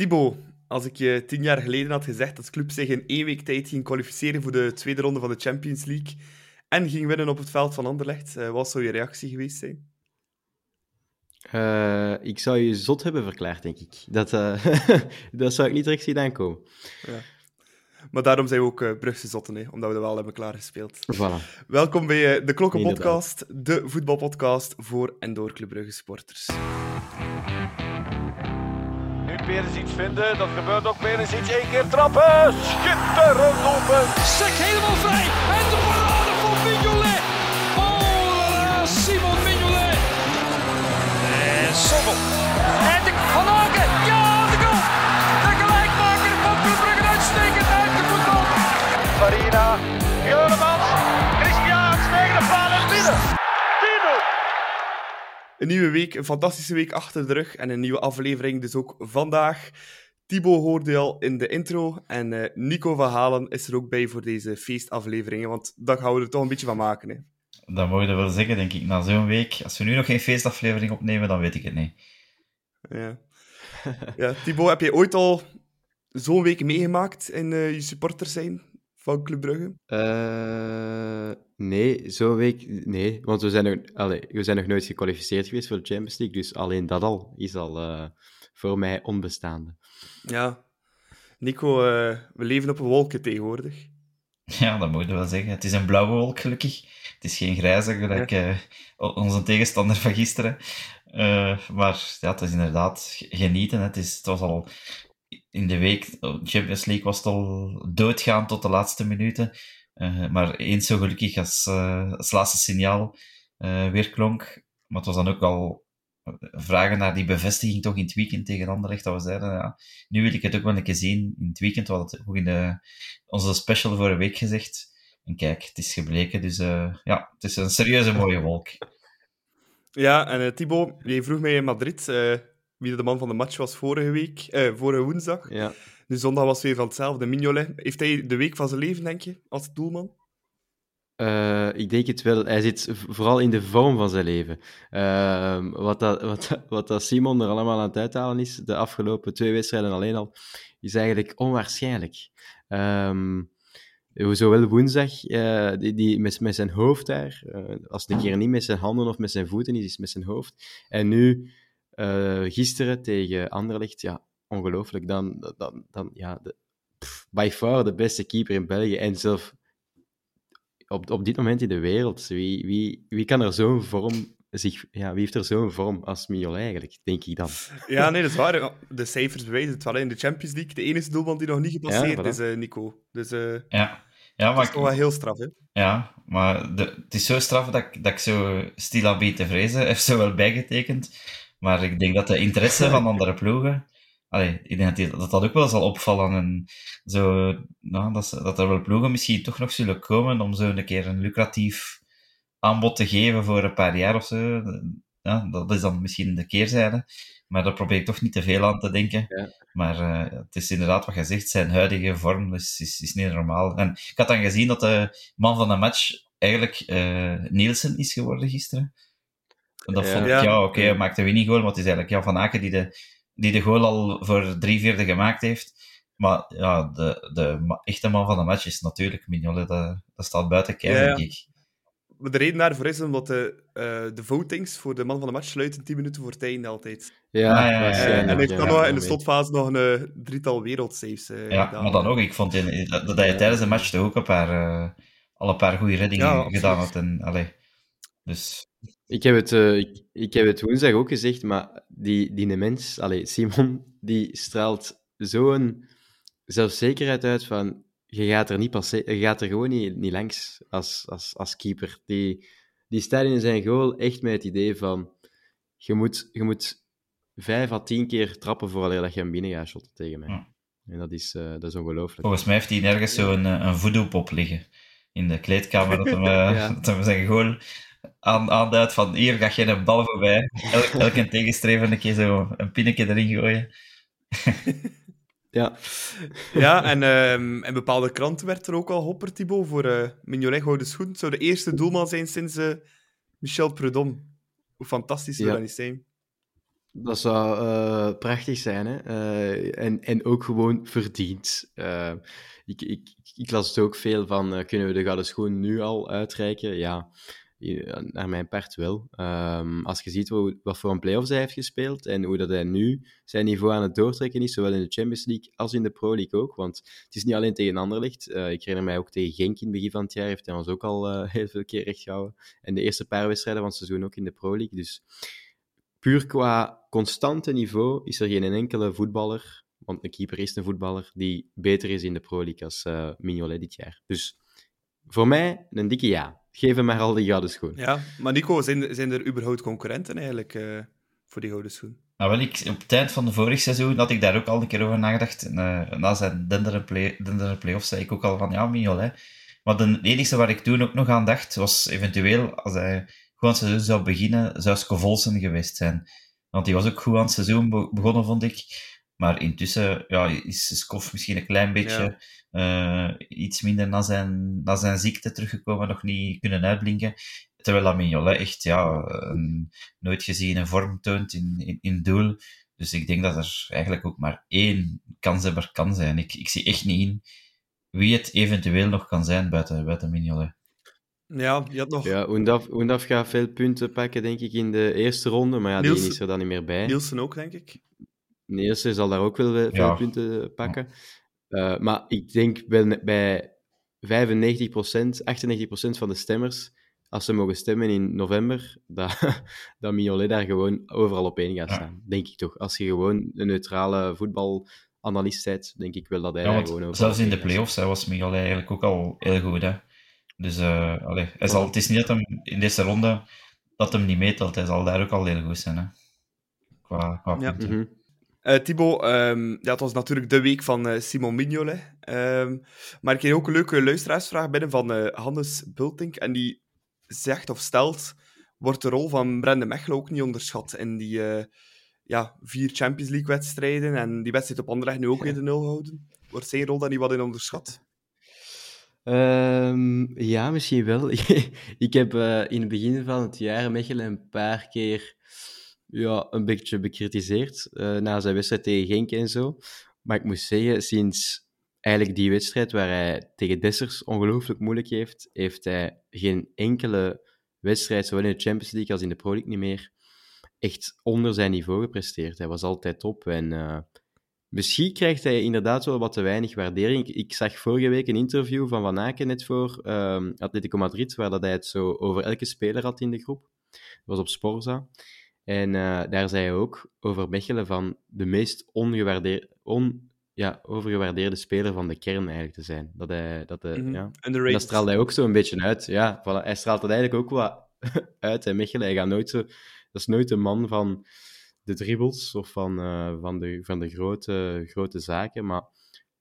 Thibaut, als ik je tien jaar geleden had gezegd dat de club zich in één week tijd ging kwalificeren voor de tweede ronde van de Champions League en ging winnen op het veld van Anderlecht, uh, wat zou je reactie geweest zijn? Uh, ik zou je zot hebben verklaard, denk ik. Dat, uh, dat zou ik niet direct zien aankomen. Ja. Maar daarom zijn we ook uh, Brugse zotten, hè, omdat we er wel hebben klaargespeeld. Voilà. Welkom bij de Klokkenpodcast, de voetbalpodcast voor en door Club Brugge supporters. Perens iets vinden, dat gebeurt ook. Perens iets, één keer trappen. Schitterend open. Sek helemaal vrij. En de parade van Mignolet. Oh, Simon Mignolet. En Sommel. En de Van. Ja, de goal. De gelijkmaker van Club Brugge uitstekend uit de voetbal. Farina. Juremans. Christian tegen de paal en binnen. Een nieuwe week, een fantastische week achter de rug en een nieuwe aflevering dus ook vandaag. Thibaut hoorde al in de intro en uh, Nico van Halen is er ook bij voor deze feestafleveringen, want daar gaan we er toch een beetje van maken. Hè. Dat mogen we wel zeggen, denk ik, na zo'n week. Als we nu nog geen feestaflevering opnemen, dan weet ik het niet. Ja, ja Thibaut, heb je ooit al zo'n week meegemaakt in uh, je supporters zijn? Van Club Brugge? Uh, nee, zo'n week... Nee, want we zijn, nog, allez, we zijn nog nooit gekwalificeerd geweest voor de Champions League, dus alleen dat al is al uh, voor mij onbestaande. Ja. Nico, uh, we leven op een wolken tegenwoordig. Ja, dat moet je wel zeggen. Het is een blauwe wolk, gelukkig. Het is geen grijze, gelijk ja. onze tegenstander van gisteren. maar ja, het is inderdaad genieten. Hè. Het, is, het was al in de week, Champions League was het al doodgaan tot de laatste minuten. Uh, maar eens zo gelukkig als, uh, als laatste signaal uh, weer klonk. Maar het was dan ook al vragen naar die bevestiging toch in het weekend tegen Anderlecht. Dat we zeiden, ja, nu wil ik het ook wel een keer zien in het weekend. We hadden het ook in de, onze special voor een week gezegd. En kijk, het is gebleken. Dus ja, het is een serieuze mooie wolk. Ja, en Thibaut, je vroeg mij in Madrid wie de man van de match was vorige week, eh, vorige woensdag. Ja. De zondag was weer van hetzelfde. Mignolet, heeft hij de week van zijn leven, denk je, als doelman? Uh, ik denk het wel. Hij zit vooral in de vorm van zijn leven. Uh, wat, dat, wat, wat dat Simon er allemaal aan het uithalen is, de afgelopen twee wedstrijden alleen al, is eigenlijk onwaarschijnlijk. Um, zowel woensdag, uh, die, die met, met zijn hoofd daar, uh, als het een keer niet met zijn handen of met zijn voeten is, is met zijn hoofd. En nu uh, gisteren tegen Anderlecht, ja, ongelooflijk. Dan, dan, dan ja, de, pff, by far de beste keeper in België. En zelf op, op dit moment in de wereld. Wie, wie, wie kan er zo'n vorm zich, ja, wie heeft er zo'n vorm als Mignolet eigenlijk, denk ik dan. Ja, nee, dat is waar. De cijfers bewijzen het wel in de Champions League. De enige doelman die nog niet gepasseerd ja, voilà. is, uh, Nico. Dus uh, ja. Ja, maar dat is toch wel heel straf, hè? Ja, maar de, het is zo straf dat ik, dat ik zo stilaan te vrezen heeft zo wel bijgetekend. Maar ik denk dat de interesse van andere ploegen. Allee, ik denk dat, dat dat ook wel zal opvallen. En zo, nou, dat, dat er wel ploegen misschien toch nog zullen komen om zo een keer een lucratief aanbod te geven voor een paar jaar of zo. Ja, dat is dan misschien de keerzijde. Maar daar probeer ik toch niet te veel aan te denken. Ja. Maar uh, het is inderdaad wat je zegt, zijn huidige vorm is, is, is niet normaal. En ik had dan gezien dat de man van de match eigenlijk uh, Nielsen is geworden gisteren. En dat ja. vond ik, ja, oké, okay, maakte winning goal, maar het is eigenlijk Jan van Aken die de, die de goal al voor drie vierde gemaakt heeft. Maar ja, de, de echte man van de match is natuurlijk Mignolet. Dat, dat staat buiten kijf, ja, denk ik. De reden daarvoor is omdat de, uh, de votings voor de man van de match sluiten 10 minuten voor het einde altijd. Ja, Ah, ja, ja, Uh, en hij kan nog in de slotfase nog een uh, drietal wereldsaves uh, Ja, gedaan. maar dan ook. Ik vond in, dat, dat hij tijdens de match toch ook een paar, al een paar goede reddingen gedaan had. En, allee, dus Ik heb het, eh, ik, ik heb het woensdag ook gezegd, maar die, die mens, allee, Simon, die straalt zo'n zelfzekerheid uit van je gaat er, niet je gaat er gewoon niet, niet langs als, als, als keeper. Die, die staat in zijn goal echt met het idee van je moet, je moet vijf à tien keer trappen voordat je hem binnen gaat shotten tegen mij. Ja. En dat is, eh, dat is ongelooflijk. volgens mij heeft hij nergens zo'n eh, een voodoo-pop liggen in de kleedkamer. Dat hem, Ja. dat hem zijn goal aan, aanduidt van hier ga je een bal voorbij. Elk, elke tegenstrever een keer zo een pinnetje erin gooien. Ja, Ja, en ehm, in bepaalde kranten werd er ook al hopperd, Thibaut, voor eh Mignolet Gouden Schoen. Het zou de eerste doelman zijn sinds eh, Michel Prudhomme. Hoe fantastisch zou Ja. dat niet zijn? Dat zou uh, prachtig zijn, hè? Uh, en, en ook gewoon verdiend. Uh, ik, ik, ik las het ook veel van, kunnen we de gouden schoen nu al uitreiken? Ja, naar mijn part wel. Um, als je ziet wat, voor een play-offs hij heeft gespeeld en hoe dat hij nu zijn niveau aan het doortrekken is, zowel in de Champions League als in de Pro League ook. Want het is niet alleen tegen Anderlecht. Uh, ik herinner mij ook tegen Genk in het begin van het jaar, heeft hij ons ook al uh, heel veel keer recht gehouden. En de eerste paar wedstrijden van het seizoen ook in de Pro League. Dus puur qua constante niveau is er geen enkele voetballer, want een keeper is een voetballer, die beter is in de Pro League als uh, Mignolet dit jaar. Dus voor mij een dikke ja. Geef hem maar al die gouden schoen. Ja, maar Nico, zijn, zijn er überhaupt concurrenten eigenlijk uh, voor die gouden schoen? Nou, wel, ik, op het eind van de vorig seizoen had ik daar ook al een keer over nagedacht. En, uh, na zijn dendere, play, dendere play-offs zei ik ook al van, ja, Mignolet. Maar de enige waar ik toen ook nog aan dacht, was eventueel, als hij goed aan het seizoen zou beginnen, zou Scovolsen geweest zijn. Want die was ook goed aan het seizoen begonnen, vond ik. Maar intussen ja, is Skof misschien een klein beetje ja. uh, iets minder na zijn, na zijn ziekte teruggekomen, nog niet kunnen uitblinken. Terwijl Lamignolet echt ja, een nooit geziene vorm toont in, in, in doel. Dus ik denk dat er eigenlijk ook maar één kanshebber kan zijn. Ik, ik zie echt niet in wie het eventueel nog kan zijn buiten, buiten Mignolet. Ja, je had nog... Ja, Oendaf, gaat veel punten pakken, denk ik, in de eerste ronde. Maar ja, die is er dan niet meer bij. Nielsen ook, denk ik. Nielsen zal daar ook wel veel ja. punten pakken. Uh, maar ik denk bij, bij 95%, 98% van de stemmers, als ze mogen stemmen in november, dat, dat Mignolet daar gewoon overal op één gaat staan. Denk ik toch. Als je gewoon een neutrale voetbalanalist bent, denk ik wel dat hij ja, daar gewoon over Zelfs in de play-offs was Mignolet eigenlijk ook al heel goed. Hè? Dus uh, allee, hij zal, het is niet dat hem in deze ronde dat hem niet meetelt. Hij zal daar ook al heel goed zijn. Hè? Qua, qua ja. Mm -hmm. Uh, Thibaut, um, ja, het was natuurlijk de week van uh, Simon Mignolet. Um, maar ik kreeg ook een leuke luisteraarsvraag binnen van uh, Hannes Bultink. En die zegt of stelt, wordt de rol van Brende Mechelen ook niet onderschat in die ja, vier Champions League-wedstrijden en die wedstrijd op Anderlecht nu ook weer de nul houden? Wordt zijn rol dan niet wat in onderschat? Um, ja, misschien wel. ik heb in het begin van het jaar Mechelen een paar keer ja, een beetje bekritiseerd uh, na zijn wedstrijd tegen Genk en zo. Maar ik moet zeggen, sinds eigenlijk die wedstrijd waar hij tegen Dessers ongelooflijk moeilijk heeft, heeft hij geen enkele wedstrijd, zowel in de Champions League als in de Pro League, niet meer echt onder zijn niveau gepresteerd. Hij was altijd top en uh, misschien krijgt hij inderdaad wel wat te weinig waardering. Ik, zag vorige week een interview van Van Aken net voor um, Atletico Madrid, waar dat hij het zo over elke speler had in de groep. Dat was op Sporza. En uh, daar zei hij ook over Mechelen van de meest ongewaardeerde, on, ja, overgewaardeerde speler van de kern eigenlijk te zijn. Dat, hij, dat, mm -hmm. ja. dat straalt hij ook zo een beetje uit. Ja, voilà. Hij straalt het eigenlijk ook wat uit. Hè. Mechelen, hij gaat nooit zo... Dat is nooit de man van de dribbles of van, uh, van, de, van de grote, grote zaken, maar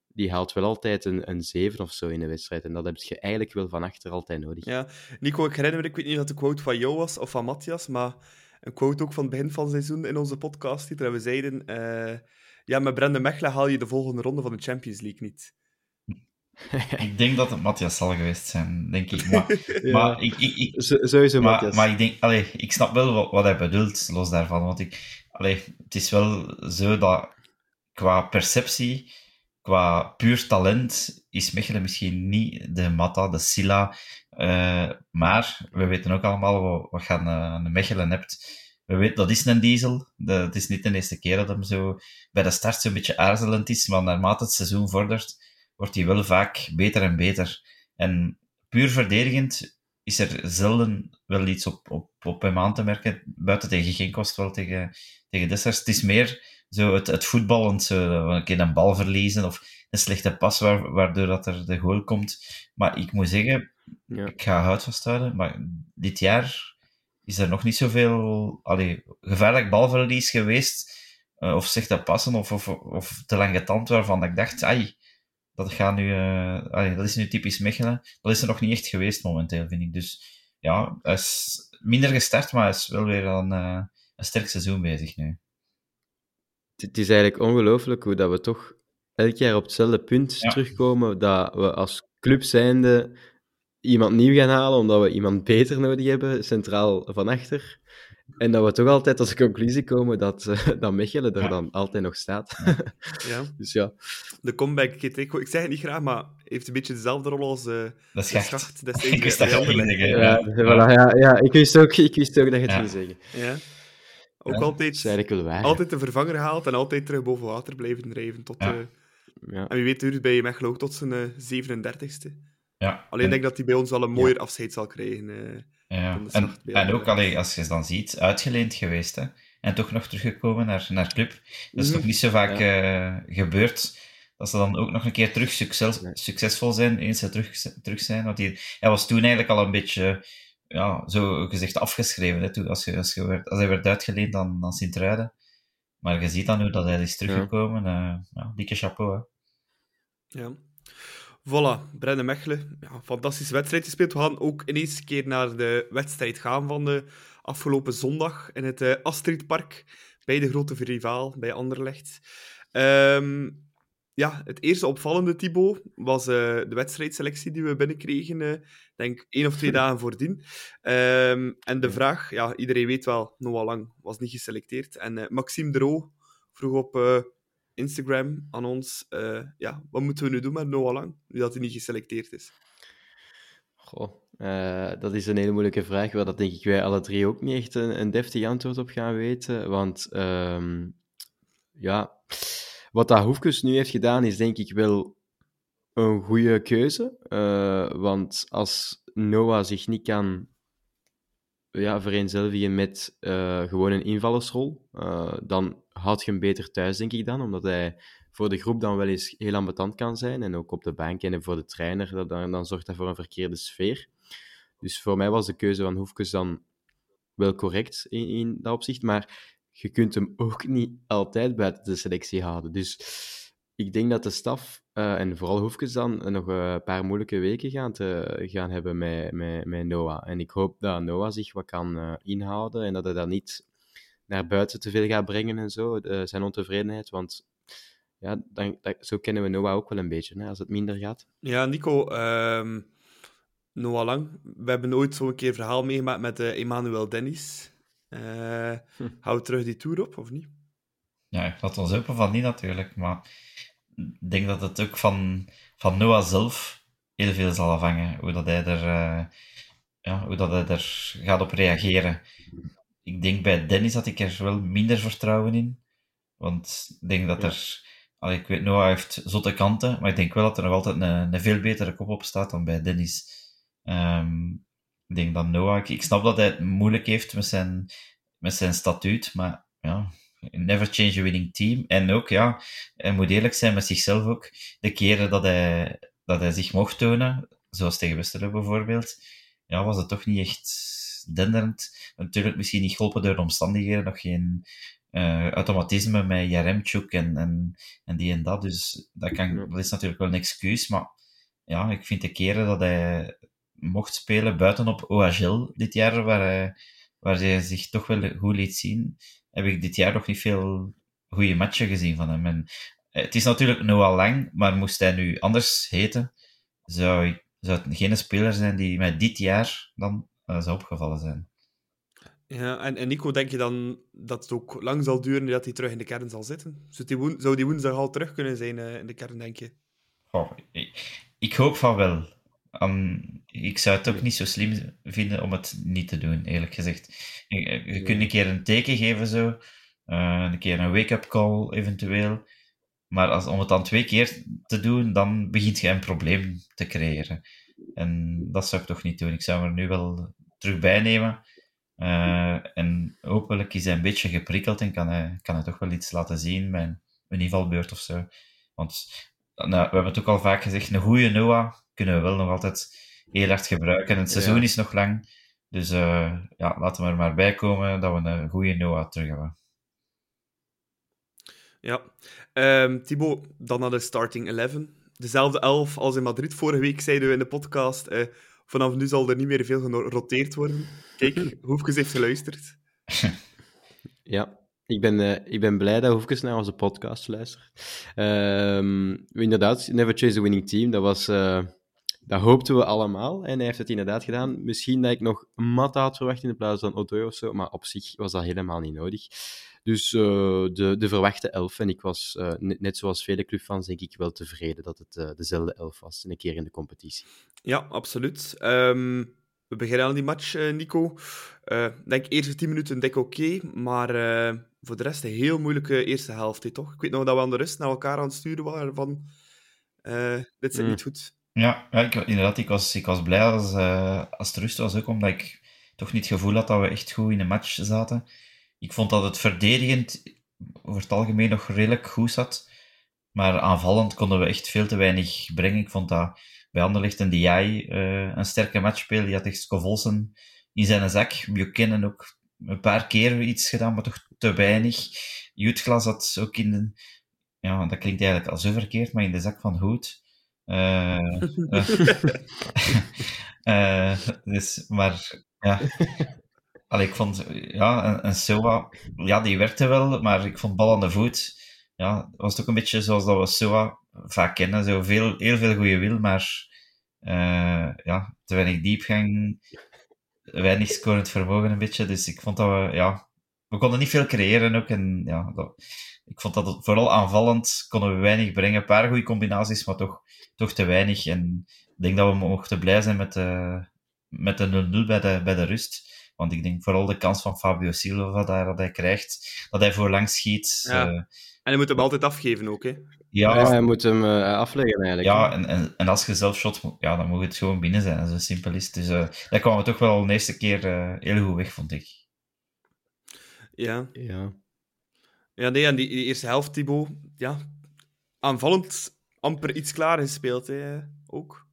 die haalt wel altijd een, een 7 of zo in de wedstrijd. En dat heb je eigenlijk wel van achter altijd nodig. Ja, Nico, ik herinner me, ik weet niet of dat de quote van jou was of van Matthias, maar een quote ook van het begin van het seizoen in onze podcast. Hier, we zeiden: uh, Ja, met Brendan Mechelen haal je de volgende ronde van de Champions League niet. ik denk dat het Matthias zal geweest zijn, denk ik. Maar, ja. maar ik, ik, ik, Sowieso maar, Matthias. Maar ik, denk, allee, ik snap wel wat, wat hij bedoelt, los daarvan. Want ik, allee, het is wel zo dat qua perceptie, qua puur talent, is Mechelen misschien niet de Matta, de Silla, uh, maar we weten ook allemaal wat, je aan een Mechelen hebt. We weten, dat is een diesel. De, het is niet de eerste keer dat hem zo bij de start zo'n beetje aarzelend is, maar naarmate het seizoen vordert, wordt hij wel vaak beter en beter. En puur verdedigend is er zelden wel iets op, op, op hem aan te merken. Buiten tegen geen kost wel tegen, tegen Dessers. Het is meer zo het, het voetballend, zo, een keer een bal verliezen of een slechte pas waardoor dat er de goal komt. Maar ik moet zeggen, ja. Ik ga hout vasthouden, maar dit jaar is er nog niet zoveel allee, gevaarlijk balverlies geweest. Uh, of dat passen, of, of, of te lang getand waarvan ik dacht, ai, dat, gaat nu, uh, allee, dat is nu typisch Mechelen. Dat is er nog niet echt geweest momenteel, vind ik. Dus ja, hij is minder gestart, maar hij is wel weer uh, een sterk seizoen bezig nu. Het is eigenlijk ongelooflijk hoe dat we toch elk jaar op hetzelfde punt ja. terugkomen, dat we als club zijnde iemand nieuw gaan halen, omdat we iemand beter nodig hebben, centraal van achter. En dat we toch altijd tot de conclusie komen dat, uh, dat Mechelen er dan altijd nog staat. Ja. dus ja. De comeback. Ik, ik zeg het niet graag, maar heeft een beetje dezelfde rol als uh, dat de schacht. Ik destijds wist dat Ja, ja. voilà, ja, ja, ik, wist ook, ik wist ook dat je het Ja. ging zeggen. Ja. Ook Ja, altijd, waar. altijd de vervanger gehaald en altijd terug boven water blijven drijven. Tot, Ja. eh, Ja. en wie weet duurt het bij Mechelen ook tot zijn eh, 37ste. Ja. Alleen En- denk dat hij bij ons wel een mooier afscheid zal krijgen. eh. Ja, en, en ook allee, als je dan ziet, uitgeleend geweest hè, en toch nog teruggekomen naar, naar club. Dat is Mhm. toch niet zo vaak eh, gebeurd dat ze dan ook nog een keer terug succes, succesvol zijn, eens ze terug, terug zijn. Want hij, hij was toen eigenlijk al een beetje, ja, zo gezegd afgeschreven. Hè, toen, als, je, als, je werd, als hij werd uitgeleend aan, aan Sint-Truiden. Maar je ziet dan hoe dat hij is teruggekomen. Ja. ja, dikke chapeau. Hè. Ja. Voilà, Brennan Mechelen. Ja, fantastische wedstrijd gespeeld. We gaan ook ineens een keer naar de wedstrijd gaan van de afgelopen zondag in het eh, Astridpark. Bij de grote rivaal, bij Anderlecht. Ehm, ja, het eerste opvallende, Thibaut, was eh, de wedstrijdselectie die we binnenkregen. eh, denk één of twee dagen voordien. Ehm, en de vraag, ja, iedereen weet wel, Noah Lang was niet geselecteerd. En eh, Maxime Dro vroeg op Instagram aan ons, ja, wat moeten we nu doen met Noah Lang, nu dat hij niet geselecteerd is? Goh, dat is een hele moeilijke vraag, waar dat denk ik wij alle drie ook niet echt een, een deftig antwoord op gaan weten. Want ehm, ja, wat dat Hoefkes nu heeft gedaan, is denk ik wel een goede keuze. Eh, want als Noah zich niet kan ja, vereenzelvigen met eh, gewoon een invallersrol, eh, dan houdt je hem beter thuis, denk ik dan, omdat hij voor de groep dan wel eens heel ambetant kan zijn en ook op de bank en voor de trainer, dat, dan, dan zorgt dat voor een verkeerde sfeer. Dus voor mij was de keuze van Hoefkes dan wel correct in, in dat opzicht, maar je kunt hem ook niet altijd buiten de selectie houden. Dus ik denk dat de staf, eh, en vooral Hoefkes dan, nog een paar moeilijke weken gaan, te, gaan hebben met, met, met Noah. En ik hoop dat Noah zich wat kan eh, inhouden en dat hij dat niet naar buiten te veel gaat brengen en zo, eh, zijn ontevredenheid. Want ja, dan, zo kennen we Noah ook wel een beetje, hè, als het minder gaat. Ja, Nico, ehm, Noah Lang, we hebben ooit zo'n keer verhaal meegemaakt met Emmanuel Dennis. Eh Hou we terug die tour op, of niet? Ja, ik laat ons open van niet natuurlijk, maar ik denk dat het ook van, van Noah zelf heel veel zal afhangen, hoe dat hij er, eh, ja, hoe dat hij er gaat op reageren. Ik denk bij Dennis had ik er wel minder vertrouwen in, want ik denk dat Ja. er, allee, ik weet, Noah heeft zotte kanten, maar ik denk wel dat er nog altijd een, een veel betere kop op staat dan bij Dennis. Ehm, ik denk dat Noah, ik, ik snap dat hij het moeilijk heeft met zijn, met zijn statuut, maar ja, never change a winning team. En ook, ja, hij moet eerlijk zijn met zichzelf ook. De keren dat hij, dat hij zich mocht tonen, zoals tegen Westerlo bijvoorbeeld, ja, was het toch niet echt denderend. Natuurlijk misschien niet geholpen door de omstandigheden, nog geen eh, automatisme met Jaremchuk en, en, en die en dat. Dus dat, kan, dat is natuurlijk wel een excuus, maar ja, ik vind de keren dat hij mocht spelen buiten op OHL dit jaar, waar hij, waar hij zich toch wel goed liet zien, heb ik dit jaar nog niet veel goede matchen gezien van hem. En eh, het is natuurlijk Noah Lang, maar moest hij nu anders heten, zou, ik- zou het geen speler zijn die mij dit jaar dan eh, zou opgevallen zijn. Ja, en, en Nico, denk je dan dat het ook lang zal duren dat hij terug in de kern zal zitten? Zou die, woen- zou die woensdag al terug kunnen zijn eh, in de kern, denk je? Ik hoop van wel. Ehm, ik zou het ook niet zo slim vinden om het niet te doen, eerlijk gezegd. Je, je kunt een keer een teken geven, zo. Eh, een keer een wake-up call, eventueel. Maar als, om het dan twee keer te doen, dan begint je een probleem te creëren. En dat zou ik toch niet doen. Ik zou hem er nu wel terug bij nemen. Eh, en hopelijk is hij een beetje geprikkeld en kan hij, kan hij toch wel iets laten zien met een invalbeurt of zo. Want nou, we hebben het ook al vaak gezegd, een goede Noah kunnen we wel nog altijd heel hard gebruiken. En het seizoen Ja. is nog lang. Dus eh, ja, laten we er maar bij komen dat we een goede Noah terug hebben. Ja. Ehm Thibaut, dan naar de starting 11. Dezelfde elf als in Madrid. Vorige week zeiden we in de podcast, eh, vanaf nu zal er niet meer veel geroteerd worden. Kijk, Hoefkes heeft geluisterd. Ja, ik ben, eh, ik ben blij dat Hoefkes naar onze podcast luistert. Ehm, inderdaad, Never Chase a Winning Team, dat was eh, dat hoopten we allemaal. En hij heeft het inderdaad gedaan. Misschien dat ik nog Matta had verwacht in de plaats van Odoi of zo. Maar op zich was dat helemaal niet nodig. Dus uh, de, de verwachte elf. En ik was, uh, net, net, zoals vele clubfans, denk ik wel tevreden dat het uh, dezelfde elf was. Een keer in de competitie. Ja, absoluut. Um, we beginnen aan die match, Nico. Denk eerste tien minuten dik oké. Okay, maar voor de rest een heel moeilijke eerste helft, he, toch? Ik weet nog dat we aan de rust naar elkaar aan het sturen waren van... dit zit mm. niet goed. Ja, ik, inderdaad. Ik was, ik was blij als, als het rust was, ook omdat ik toch niet het gevoel had dat we echt goed in de match zaten ik vond dat het verdedigend over het algemeen nog redelijk goed zat. Maar aanvallend konden we echt veel te weinig brengen. Ik vond dat bij Anderlecht en DI uh, een sterke match speelde. Die had echt Scovolsen in zijn zak. Buchanan ook een paar keer iets gedaan, maar toch te weinig. Jutglas had ook in de... Ja, dat klinkt eigenlijk al zo verkeerd, maar in de zak van Hoed. Uh, uh, dus, maar ja, Allee, ik vond, ja, een, Silva, ja, die werkte wel, maar ik vond bal aan de voet. Ja, het was ook een beetje zoals dat we Silva vaak kennen. Zo veel, heel veel goede wil, maar uh, ja, te weinig diepgang, weinig scorend vermogen een beetje. Dus ik vond dat we, ja, we konden niet veel creëren ook. En ja, dat, ik vond dat het, vooral aanvallend konden we weinig brengen. Een paar goede combinaties, maar toch, toch te weinig. En ik denk dat we mochten blij zijn met de, met de 0-0 bij de, bij de rust. Want ik denk vooral de kans van Fabio Silva daar, dat hij krijgt, dat hij voorlangs schiet. Ja. Uh, en hij moet hem altijd afgeven ook, hè? Ja, ja hij moet hem uh, afleggen eigenlijk. Ja, en, en, en, als je zelf shot, ja, dan moet het gewoon binnen zijn. Zo simpel is Dus uh, daar kwamen we toch wel de eerste keer heel goed weg, vond ik. Ja. Ja. Ja, nee, en die, die eerste helft, Thibaut, ja, aanvallend amper iets klaar gespeeld, hè, ook.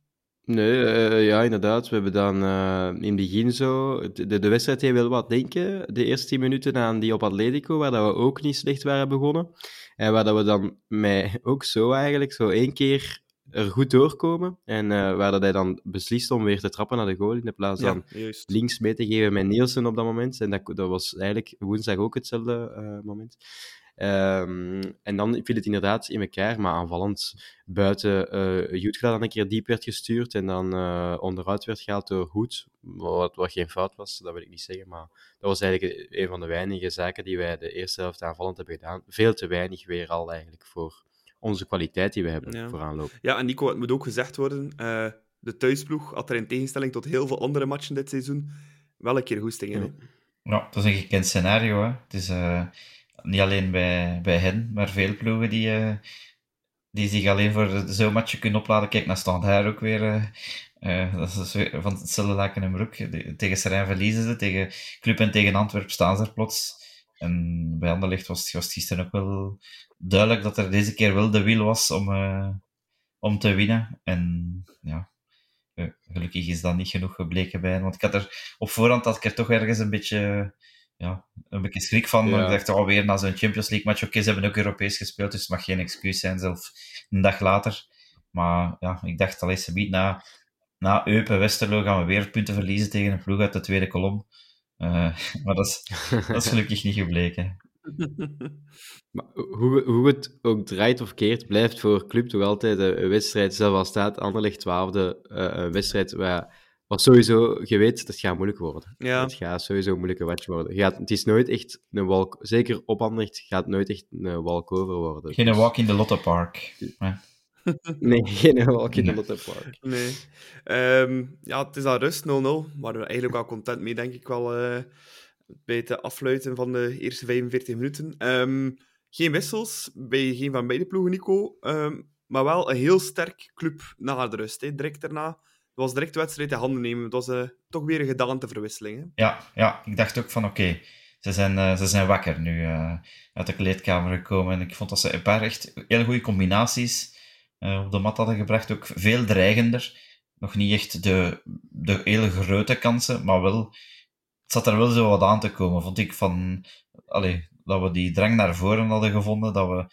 Nee, uh, ja, inderdaad. We hebben dan uh, in het begin zo... De, de wedstrijd heeft wel wat denken. De eerste tien minuten aan die op Atletico, waar dat we ook niet slecht waren begonnen. En waar dat we dan met ook zo eigenlijk zo één keer er goed doorkomen. En uh, waar dat hij dan beslist om weer te trappen naar de goal, in de plaats van links mee te geven met Nielsen op dat moment. En dat, dat was eigenlijk woensdag ook hetzelfde moment. Um, en dan viel het inderdaad in elkaar, maar aanvallend buiten uh, Jutgla dan een keer diep werd gestuurd en dan uh, onderuit werd gehaald door Hoed, wat, wat geen fout was, dat wil ik niet zeggen, maar dat was eigenlijk een van de weinige zaken die wij de eerste helft aanvallend hebben gedaan. Veel te weinig weer al eigenlijk voor onze kwaliteit die we hebben ja. voor aanloop. Ja, en Nico, het moet ook gezegd worden, uh, de thuisploeg had er in tegenstelling tot heel veel andere matchen dit seizoen wel een keer goesting in. Ja. ja, dat is een gekend scenario. Hè. Het is niet alleen bij, bij hen, maar veel ploegen die, uh, die zich alleen voor zo'n matchje kunnen opladen. Kijk naar Standaard ook weer. Uh, uh, dat is weer van hetzelfde laken en broek. tegen Serijn verliezen ze, tegen Club en tegen Antwerp staan ze er plots. En bij Anderlecht was, was het gisteren ook wel duidelijk dat er deze keer wel de wil was om, om te winnen. En ja, gelukkig is dat niet genoeg gebleken bij hen. Want ik had er op voorhand had ik er toch ergens een beetje ja, een beetje schrik van. Ja. Ik dacht alweer na zo'n Champions League match, oké, okay, ze hebben ook Europees gespeeld, dus het mag geen excuus zijn, zelf een dag later. Maar ja, ik dacht al eens een na, na Eupen, Westerlo gaan we weer punten verliezen tegen een ploeg uit de tweede kolom. Uh, maar dat is, dat is gelukkig niet gebleken. Maar hoe, hoe het ook draait of keert, blijft voor club toch altijd een wedstrijd, zelf al staat Anderlecht twaalfde, uh, een wedstrijd waar wat sowieso, je weet, dat gaat moeilijk worden. Ja. Het gaat sowieso een moeilijke match worden. Gaat, het is nooit echt een walk... Zeker op Anderlecht gaat nooit echt een walkover worden. Geen dus... walk in the Lotte Park. Ja. nee, geen in the Lotte Park. Nee. Um, ja, het is al rust, 0-0. Waar we eigenlijk wel content mee, denk ik wel, uh, bij het afluiten van de eerste 45 minuten. Um, geen wissels bij geen van beide ploegen, Nico. Um, maar wel een heel sterk club na de rust. Hè. Direct daarna was direct de wedstrijd in handen nemen. Het was uh, toch weer een gedaanteverwisseling. Hè? Ja, ja, ik dacht ook van oké, ze, zijn, uh, ze zijn wakker nu uh, uit de kleedkamer gekomen. En ik vond dat ze een paar echt heel goede combinaties op de mat hadden gebracht. Ook veel dreigender. Nog niet echt de, de hele grote kansen, maar wel, het zat er wel zo wat aan te komen. Vond ik van, allee, dat we die drang naar voren hadden gevonden. Dat we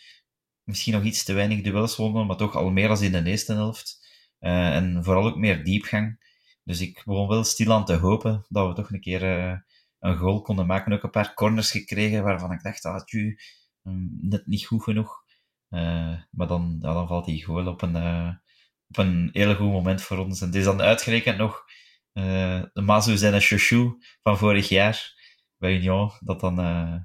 misschien nog iets te weinig duels wonnen, maar toch al meer als in de eerste helft. Uh, en vooral ook meer diepgang. Dus ik begon wel stilaan te hopen dat we toch een keer uh, een goal konden maken. Ook een paar corners gekregen waarvan ik dacht, ah, tju, um, net niet goed genoeg. Uh, maar dan, ja, dan valt die goal op een, op een heel goed moment voor ons. En het is dan uitgerekend nog uh, de Mazu zijn chouchou van vorig jaar bij Union, dat dan uh,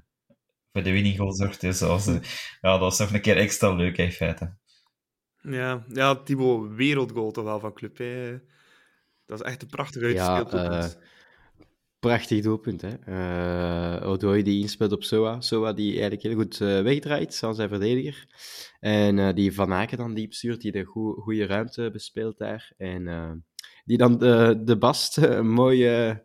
voor de winning goal zorgt. Dus dat was, uh, ja, dat was nog een keer extra leuk in feite. Ja, ja Thibaut, wereldgoal toch wel van Club. Hè? Dat is echt een prachtig uitgespeeld ja, prachtig doelpunt. Hè? Uh, Odoi die inspeelt op Soa. Soa die eigenlijk heel goed uh, wegdraait aan zijn verdediger. En uh, die Van Aken dan diep stuurt, die de goede ruimte bespeelt daar. En die dan de, de Bast mooi,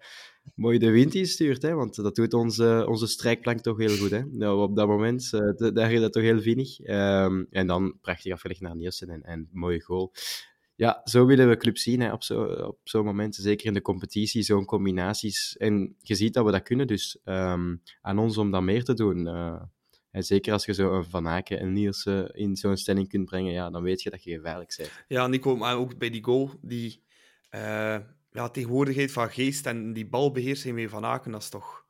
mooi de wind instuurt. Hè? Want dat doet onze, onze strijkplank toch heel goed. Hè? Nou, op dat moment, daar ging dat toch heel vinnig. Um, en dan prachtig afgelegd naar Nielsen en, en mooie goal ja, zo willen we club zien hè, op zo'n op zo moment. Zeker in de competitie, zo'n combinaties. En je ziet dat we dat kunnen, dus um, aan ons om dat meer te doen. Uh, en zeker als je zo een Van Aken en Nielsen in zo'n stelling kunt brengen, ja, dan weet je dat je gevaarlijk bent. Ja, Nico, maar ook bij die goal, die uh, ja, tegenwoordigheid van geest en die balbeheersing mee Van Aken, dat is toch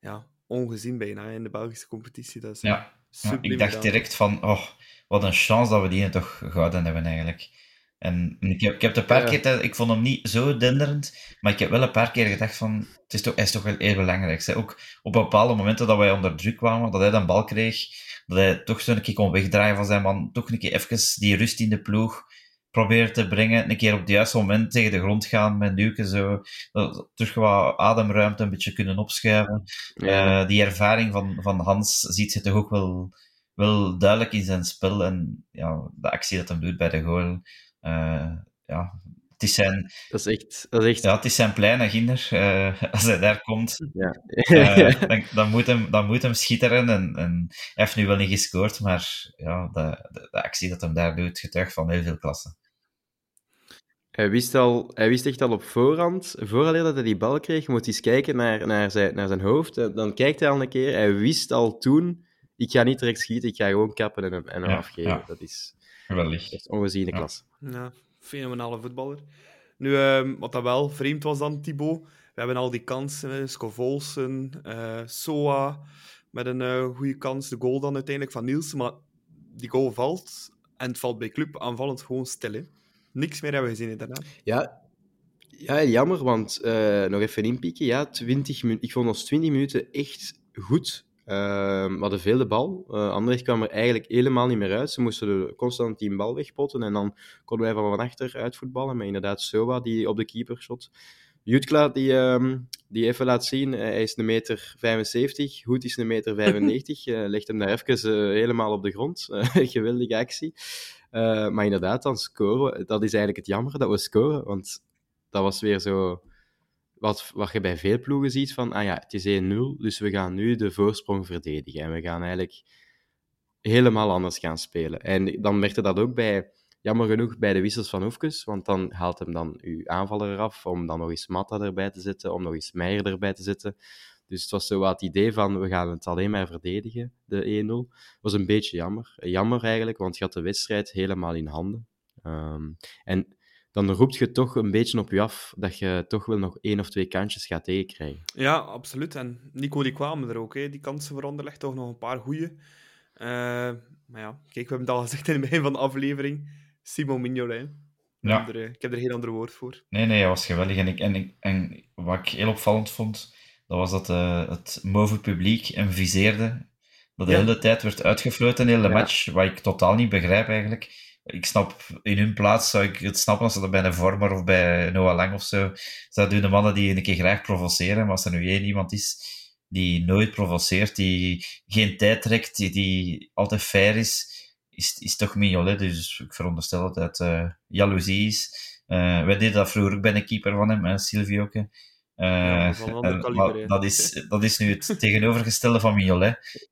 ja, ongezien bijna in de Belgische competitie. Dat is ja, ja ik dacht direct van, oh, wat een chance dat we die toch gouden hebben eigenlijk. En ik heb, ik heb een paar ja. keer, ik vond hem niet zo denderend, maar ik heb wel een paar keer gedacht van, het is toch, hij is toch wel heel belangrijk. Hè? Ook op bepaalde momenten dat wij onder druk kwamen, dat hij dan bal kreeg, dat hij toch zo een keer kon wegdraaien van zijn man, toch een keer even die rust in de ploeg proberen te brengen, een keer op het juiste moment tegen de grond gaan met Nuken, zo, dat, terug wat ademruimte een beetje kunnen opschuiven. Ja. Uh, die ervaring van, van Hans ziet ze toch ook wel, wel duidelijk in zijn spel en ja, de actie dat hij doet bij de goal ja, het is zijn... Dat is echt... Dat is echt... Ja, het is zijn pleine ginder. Uh, als hij daar komt, ja. uh, dan, dan, moet hem, dan moet hem schitteren. En, en hij heeft nu wel niet gescoord, maar ja, de, de, de actie dat hem daar doet, getuigt van heel veel klasse. Hij wist, al, hij wist echt al op voorhand, vooral dat hij die bal kreeg, je moet eens kijken naar, naar, zijn, naar zijn hoofd. Dan kijkt hij al een keer, hij wist al toen, ik ga niet direct schieten, ik ga gewoon kappen en hem, en hem ja, afgeven. Dat is Geweldig. echt ongeziene klas. Ja, fenomenale voetballer. Nu, uh, wat dat wel vreemd was dan, Thibaut. We hebben al die kansen, Scovolsen, uh, Soa, met een uh, goede kans. De goal dan uiteindelijk van Nielsen, maar die goal valt en het valt bij club aanvallend gewoon stil. Hè. Niks meer hebben we gezien daarna. Ja, ja, jammer, want uh, nog even inpikken. Ja, 20 ik vond ons 20 minuten echt goed. Uh, we hadden veel de bal. Uh, Anderlecht kwam er eigenlijk helemaal niet meer uit. Ze moesten de, constant die bal wegpotten en dan konden wij van van achter uitvoetballen. Maar inderdaad, Soa die op de keeper shot. Jutkla die, um, die even laat zien, uh, hij is een meter 75, Goed is een meter 95. legt hem daar even helemaal op de grond. geweldige actie. maar inderdaad, dan scoren we. Dat is eigenlijk het jammer dat we scoren, want dat was weer zo wat, wat je bij veel ploegen ziet van, ah ja, het is 1-0, dus we gaan nu de voorsprong verdedigen. En we gaan eigenlijk helemaal anders gaan spelen. En dan merkte dat ook bij, jammer genoeg, bij de wissels van Oefkes, want dan haalt hem dan uw aanvaller eraf, om dan nog eens Matta erbij te zetten, om nog eens Meijer erbij te zetten. Dus het was zo wat het idee van, we gaan het alleen maar verdedigen, de 1-0. was een beetje jammer. Jammer eigenlijk, want je had de wedstrijd helemaal in handen. Um, en dan roept je toch een beetje op je af dat je toch wel nog één of twee kantjes gaat tegenkrijgen. Ja, absoluut. En Nico, die kwamen er ook. Hè. Die kansen voor Anderlecht toch nog een paar goeie. Uh, maar ja, kijk, we hebben het al gezegd in het begin van de aflevering. Simon Mignolet. Ja. ik heb er geen ander woord voor. Nee, nee, dat was geweldig. En, ik, en, ik, en wat ik heel opvallend vond, dat was dat uh, het move publiek hem viseerde. Dat de ja. hele tijd werd uitgefloten, de hele ja. match. Wat ik totaal niet begrijp eigenlijk ik snap, in hun plaats zou ik het snappen als ze dat bij een Vormer of bij Noah Lang of zo. Dat doen de mannen die een keer graag provoceren. Maar als er nu één iemand is die nooit provoceert, die geen tijd trekt, die, die altijd fair is, is, is toch Mignolet. Dus ik veronderstel dat het uh, jaloezie is. Uh, wij deden dat vroeger ook bij een keeper van hem, Silvio. Uh, ja, dat, dat, is, dat is nu het tegenovergestelde van Mignolet.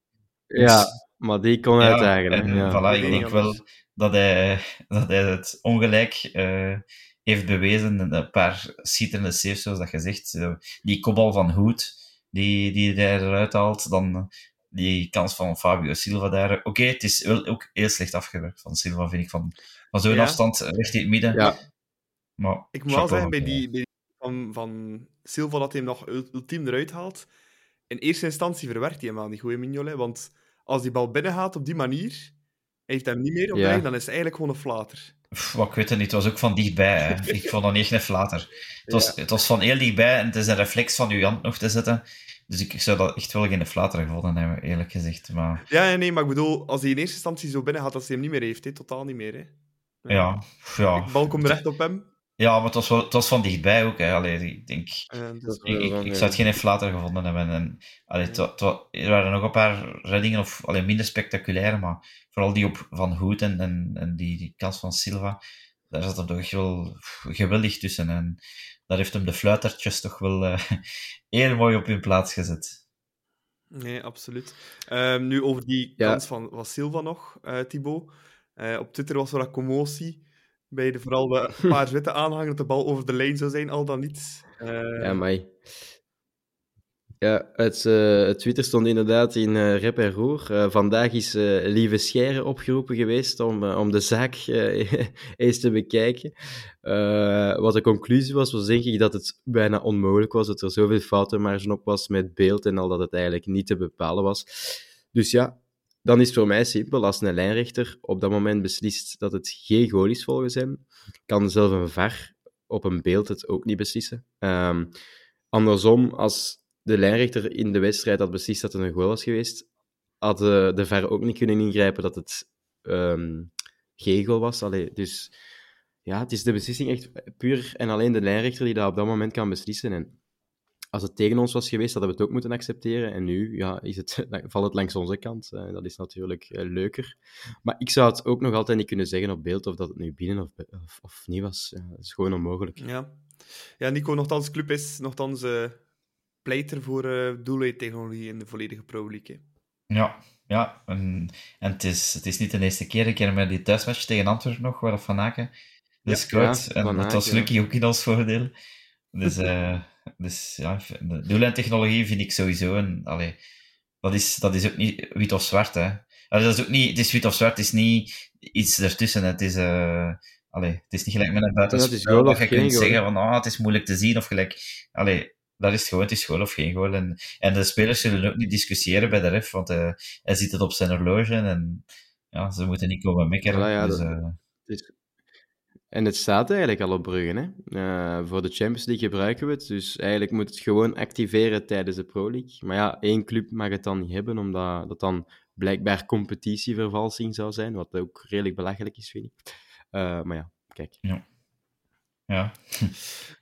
Ja, dus, maar die kon uit eigenlijk. Ja. Voilà, ik denk wel dat hij, dat hij het ongelijk uh, heeft bewezen. Een paar schitterende saves, zoals dat gezegd. Uh, die kopbal van Hoed, die, die hij eruit haalt. Dan die kans van Fabio Silva daar. Oké, okay, het is wel ook heel slecht afgewerkt van Silva, vind ik. Van, van zo'n ja. afstand recht in het midden. Ja. Maar, ik moet wel zeggen, bij die, bij die van, van Silva, dat hij hem nog ultiem eruit haalt. In eerste instantie verwerkt hij hem aan die goede Mignolet. Want als die bal binnen gaat op die manier heeft hem niet meer op ja. dan is hij eigenlijk gewoon een flater. Pff, wat ik weet het niet, het was ook van dichtbij. Hè. Ik vond dat niet echt een flater. Het was, het was van heel dichtbij en het is een reflex van je hand nog te zetten. Dus ik, ik zou dat echt wel geen flater gevonden hebben, eerlijk gezegd. Maar Ja, ja, nee, maar ik bedoel, als hij in eerste instantie zo binnen gaat dat hij hem niet meer heeft, hè. totaal niet meer. Hè. ja, ja. De bal komt recht op hem. Ja maar het was, wel, het was van dichtbij ook. Hè. Allee, ik denk... Ik, ik, ik zou het geen flater gevonden hebben. En, allee, het het er waren nog een paar reddingen, of allee, minder spectaculair, maar vooral die op Van Hoed en, en, en die, die kans van Silva, daar zat hem toch echt wel geweldig tussen. En daar heeft hem de fluitertjes toch wel eh, heel mooi op hun plaats gezet. Nee, absoluut. Ehm, nu over die Ja. kans van, van Silva nog, eh Thibaut. Eh, op Twitter was er wat commotie bij de, vooral de paar witte aanhangers dat de bal over de lijn zou zijn, al dan niet. Eh, Ja, maar... Ja, het, eh, het Twitter stond inderdaad in eh rep en roer. Vandaag is Lieve Scheire opgeroepen geweest om, om de zaak eens te bekijken. Wat de conclusie was, was denk ik dat het bijna onmogelijk was, dat er zoveel foutenmarge op was met beeld en al dat het eigenlijk niet te bepalen was. Dus ja, dan is het voor mij simpel. Als een lijnrechter op dat moment beslist dat het geen goal is volgens hem, kan zelf een VAR op een beeld het ook niet beslissen. Ehm, andersom, als de lijnrechter in de wedstrijd had beslist dat het een goal was geweest, had de, de VAR ook niet kunnen ingrijpen dat het ehm, geen goal was. Allee, dus ja, het is de beslissing echt puur en alleen de lijnrechter die dat op dat moment kan beslissen. En als het tegen ons was geweest, hadden we het ook moeten accepteren. En nu ja, is het, valt het langs onze kant. Eh, dat is natuurlijk eh, leuker. Maar ik zou het ook nog altijd niet kunnen zeggen op beeld of dat het nu binnen of, of, of niet was. Ja, dat is gewoon onmogelijk. ja. ja, Nico, nogthans, club is nogthans eh pleiter voor eh doellijntechnologie in de volledige Pro League. hè. Ja, ja. En, en het, is, het is niet de eerste keer. Ik herinner me die thuismatch tegen Antwerpen nog, waar Van Aken Ja, scoort. ja, en dat was gelukkig ook in ons voordeel. Dus, eh, dus ja, doellijntechnologie vind ik sowieso een... Allee, dat, is, dat is ook niet wit of zwart, hè. Allee, dat is ook niet... Het is wit of zwart, het is niet iets ertussen. Het is... eh allee, het is niet gelijk met een buitenspel dat je kunt zeggen van ah, het is moeilijk te zien of gelijk... Allee, dat is het gewoon, het is goal of geen goal. En, en de spelers zullen ook niet discussiëren bij de ref, want eh, hij ziet het op zijn horloge en ja, ze moeten niet komen mekkeren. Ja, ja, dus, Dus- En het staat eigenlijk al op Bruggen. Hè? Eh, voor de Champions League gebruiken we het. Dus eigenlijk moet het gewoon activeren tijdens de Pro League. Maar ja, één club mag het dan niet hebben, omdat dat dan blijkbaar competitievervalsing zou zijn. Wat ook redelijk belachelijk is, vind ik. Eh, maar ja, kijk. ja. Ja,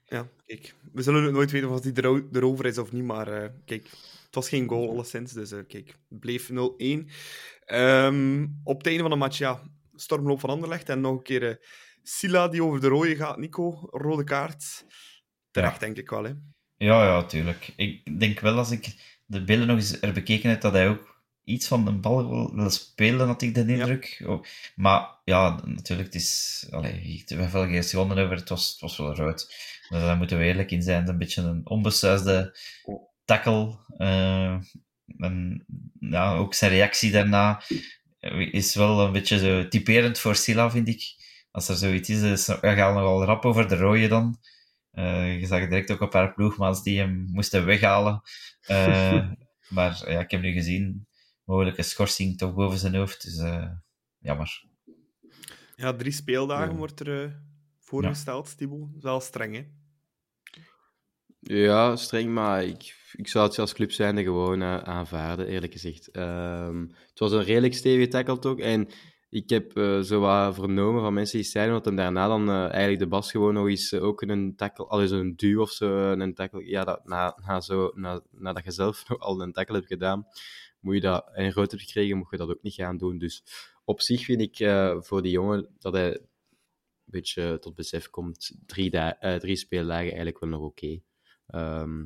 kijk. We zullen het nooit weten of die ero- erover is of niet, maar eh, kijk, het was geen goal alleszins, dus eh, kijk, het bleef 0-1. Ehm, op het einde van de match, ja, stormloop van Anderlecht en nog een keer Sila die over de rode gaat, Nico, rode kaart. Terecht, Ja. denk ik wel, hè. Ja, ja, tuurlijk. Ik denk wel als ik de beelden nog eens er bekeken heb, dat hij ook iets van de bal wil, wil spelen, had ik de indruk. Oh, Maar ja, natuurlijk, het is... Allee, ik heb er veel geen seconden over, het was, het was wel rood. Dus daar moeten we eerlijk in zijn. Het is Een beetje een onbesuisde tackle. eh, en ja, ook zijn reactie daarna is wel een beetje zo typerend voor Silla, vind ik. Als er zoiets is, is gaat nogal rap over de rode dan. Eh, je zag direct ook een paar ploegmaats die hem moesten weghalen. Eh, maar ja, ik heb nu gezien, mogelijke schorsing toch boven zijn hoofd. Dus eh, jammer. Ja, drie speeldagen Ja. wordt er voorgesteld, Thibaut. Dat is wel streng, hè. Ja, streng, maar ik, ik zou het als club zijnde gewoon aanvaarden, eerlijk gezegd. Ehm, het was een redelijk stevige tackle ook. En ik heb eh, zo wat vernomen van mensen die zeiden dat hem daarna dan eh, eigenlijk de bas gewoon nog eens eh, ook een tackle, al is een duw of zo, een tackle. Ja, dat, na, na zo, na, nadat je zelf al een tackle hebt gedaan, moet je dat en rood hebt gekregen, moet je dat ook niet gaan doen. Dus op zich vind ik voor die jongen dat hij een beetje tot besef komt, drie, da- drie speeldagen eigenlijk wel nog oké. Ehm,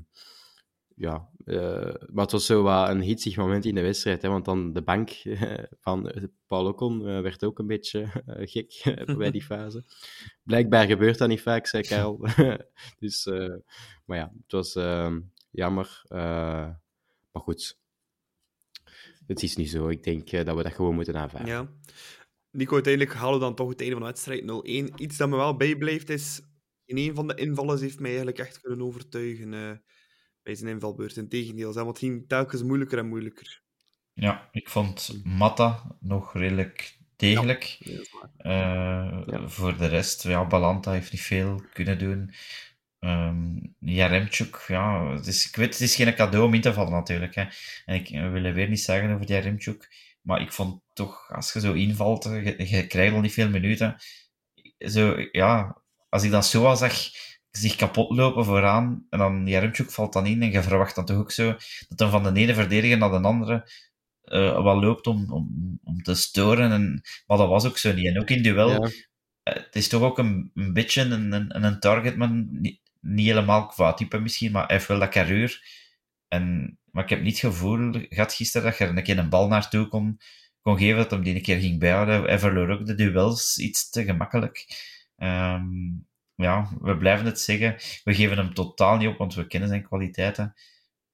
ja, eh, maar het was zo wat een hitsig moment in de wedstrijd, hè, want dan de bank van eh, Paul Ocon eh, werd ook een beetje gek bij die fase. Blijkbaar gebeurt dat niet vaak, zei Karel. dus, maar ja, het was ehm, jammer. maar goed, het is niet zo. Ik denk dat we dat gewoon moeten aanvaarden. Ja. Nico, uiteindelijk halen we dan toch het einde van de wedstrijd 0-1. Iets dat me wel bijblijft is, in een van de invallers heeft mij eigenlijk echt kunnen overtuigen bij zijn invalbeurt. Integendeel, want het ging telkens moeilijker en moeilijker. Ja, ik vond Matta nog redelijk degelijk. Ja. Eh, Ja. Voor de rest, ja, Balanta heeft niet veel kunnen doen. Ehm Jaremchuk, ja, het is, ik weet, het is geen cadeau om in te vallen natuurlijk. Hè. En ik we willen weer niet zeggen over Jaremchuk, maar ik vond toch, als je zo invalt, je, je krijgt al niet veel minuten. Zo, ja, als ik dan zo zag zich kapot lopen vooraan, en dan Jaremchuk valt dan in, en je verwacht dan toch ook zo, dat dan van de ene verdediger naar de andere eh wat loopt om, om, om te storen. En, maar dat was ook zo niet. En ook in duel, Ja. eh, het is toch ook een, een beetje een, een, een targetman. Niet, niet helemaal qua type misschien, maar hij heeft wel dat carreur. En, maar ik heb niet het gevoel gehad gisteren dat je er een keer een bal naartoe kon, kon geven, dat hem die een keer ging bijhouden. Hij verloor ook de duels iets te gemakkelijk. Ehm, ja, we blijven het zeggen. We geven hem totaal niet op, want we kennen zijn kwaliteiten.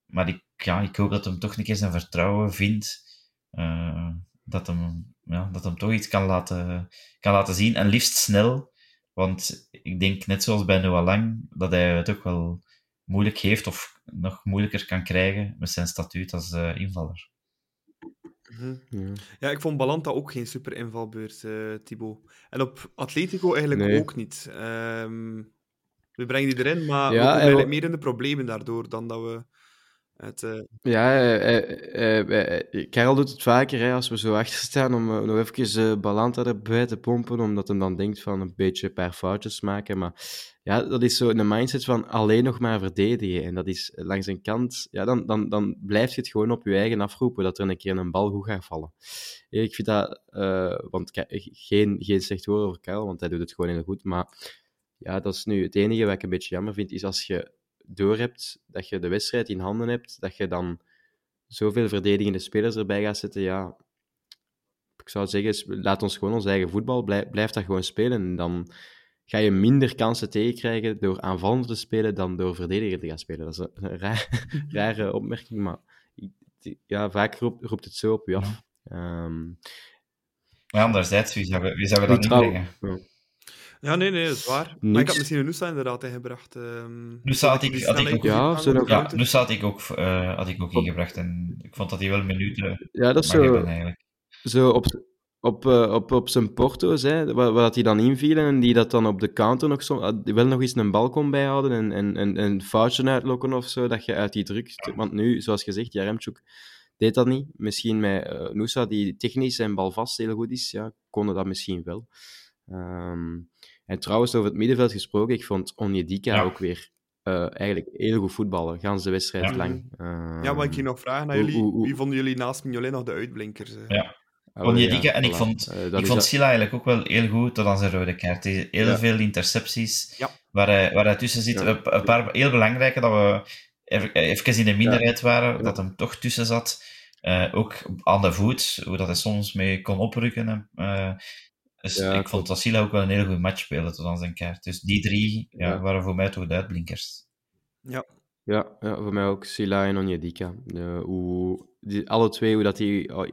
Maar ik, ja, ik hoop dat hem toch een keer zijn vertrouwen vindt. Eh, dat, hem, ja, dat hem toch iets kan laten, kan laten zien. En liefst snel. Want ik denk, net zoals bij Noah Lang, dat hij het ook wel moeilijk heeft of nog moeilijker kan krijgen met zijn statuut als eh, invaller. Mhm. Ja. Ja, ik vond Balanta ook geen super invalbeurt, eh Thibaut. En op Atletico eigenlijk Nee. ook niet. Ehm, we brengen die erin, maar Ja, we komen en meer in de problemen daardoor dan dat we het... eh, Ja, eh, eh, eh, eh, Karel doet het vaker hè, als we zo achter staan om nog even Balanta erbij te pompen, omdat hij dan denkt van een beetje een paar foutjes maken. Maar ja, dat is zo een mindset van alleen nog maar verdedigen. En dat is langs een kant, ja, dan, dan, dan blijf je het gewoon op je eigen afroepen dat er een keer een bal goed gaat vallen. Ik vind dat, want geen, geen slecht woord over Karel, want hij doet het gewoon heel goed. Maar ja, dat is nu het enige wat ik een beetje jammer vind, is als je doorhebt dat je de wedstrijd in handen hebt, dat je dan zoveel verdedigende spelers erbij gaat zetten, ja, ik zou zeggen, laat ons gewoon ons eigen voetbal, blijf, blijf dat gewoon spelen. En dan ga je minder kansen tegenkrijgen door aanvallend te spelen dan door verdediger te gaan spelen. Dat is een, raar, rare opmerking, maar ja, vaak roept, roept het zo op je af. Ehm, Maar anderzijds, wie zou, wie zou we dat inbrengen? Ja. Nee, nee, dat is waar. Maar ik had misschien een Nusa inderdaad ingebracht. ehm Nusa had ik- had ik ook- Ja, Ja, had ik ook, eh, had ik ook ingebracht. En ik vond dat hij wel minuten ja, dat zo... hebben, eigenlijk. zo op, op, eh, op, op zijn porto's, hè, waar, waar dat die dan invielen en die dat dan op de counter nog zo, ah, wel nog eens een bal kon bijhouden en, en, en een foutje uitlokken of zo, dat je uit die druk... Want nu, zoals gezegd, Jaremchuk deed dat niet. Misschien met eh Noosa, die technisch en balvast heel goed is, ja, konden dat misschien wel. Ehm, en trouwens, over het middenveld gesproken, ik vond Onyedika Ja. ook weer eh, eigenlijk heel goed voetballen, gans de wedstrijd Ja. lang. Ehm, Ja, maar ik ging nog vragen aan hoe- jullie. hoe- hoe- Wie vonden jullie naast Mignolet nog de uitblinkers? eh? Ja. ah, Onyedika, en ik vond, Eh, ik vond dat- Silla eigenlijk ook wel heel goed tot aan zijn rode kaart. Heel Ja. veel intercepties Ja. waar, hij, waar hij tussen zit. Ja. Een, een paar heel belangrijke dat we even, even in de minderheid waren, Ja. dat hem toch tussen zat. Eh, ook aan de voet, hoe dat hij soms mee kon oprukken. eh. Dus Ja, ik klopt. vond dat Silla ook wel een heel goed match spelen tot aan zijn kaart. Dus die drie ja, Ja. waren voor mij toch de uitblinkers. Ja. Ja, ja, voor mij ook Sila en Onyedika. Eh, hoe die, alle twee, hoe dat die oh,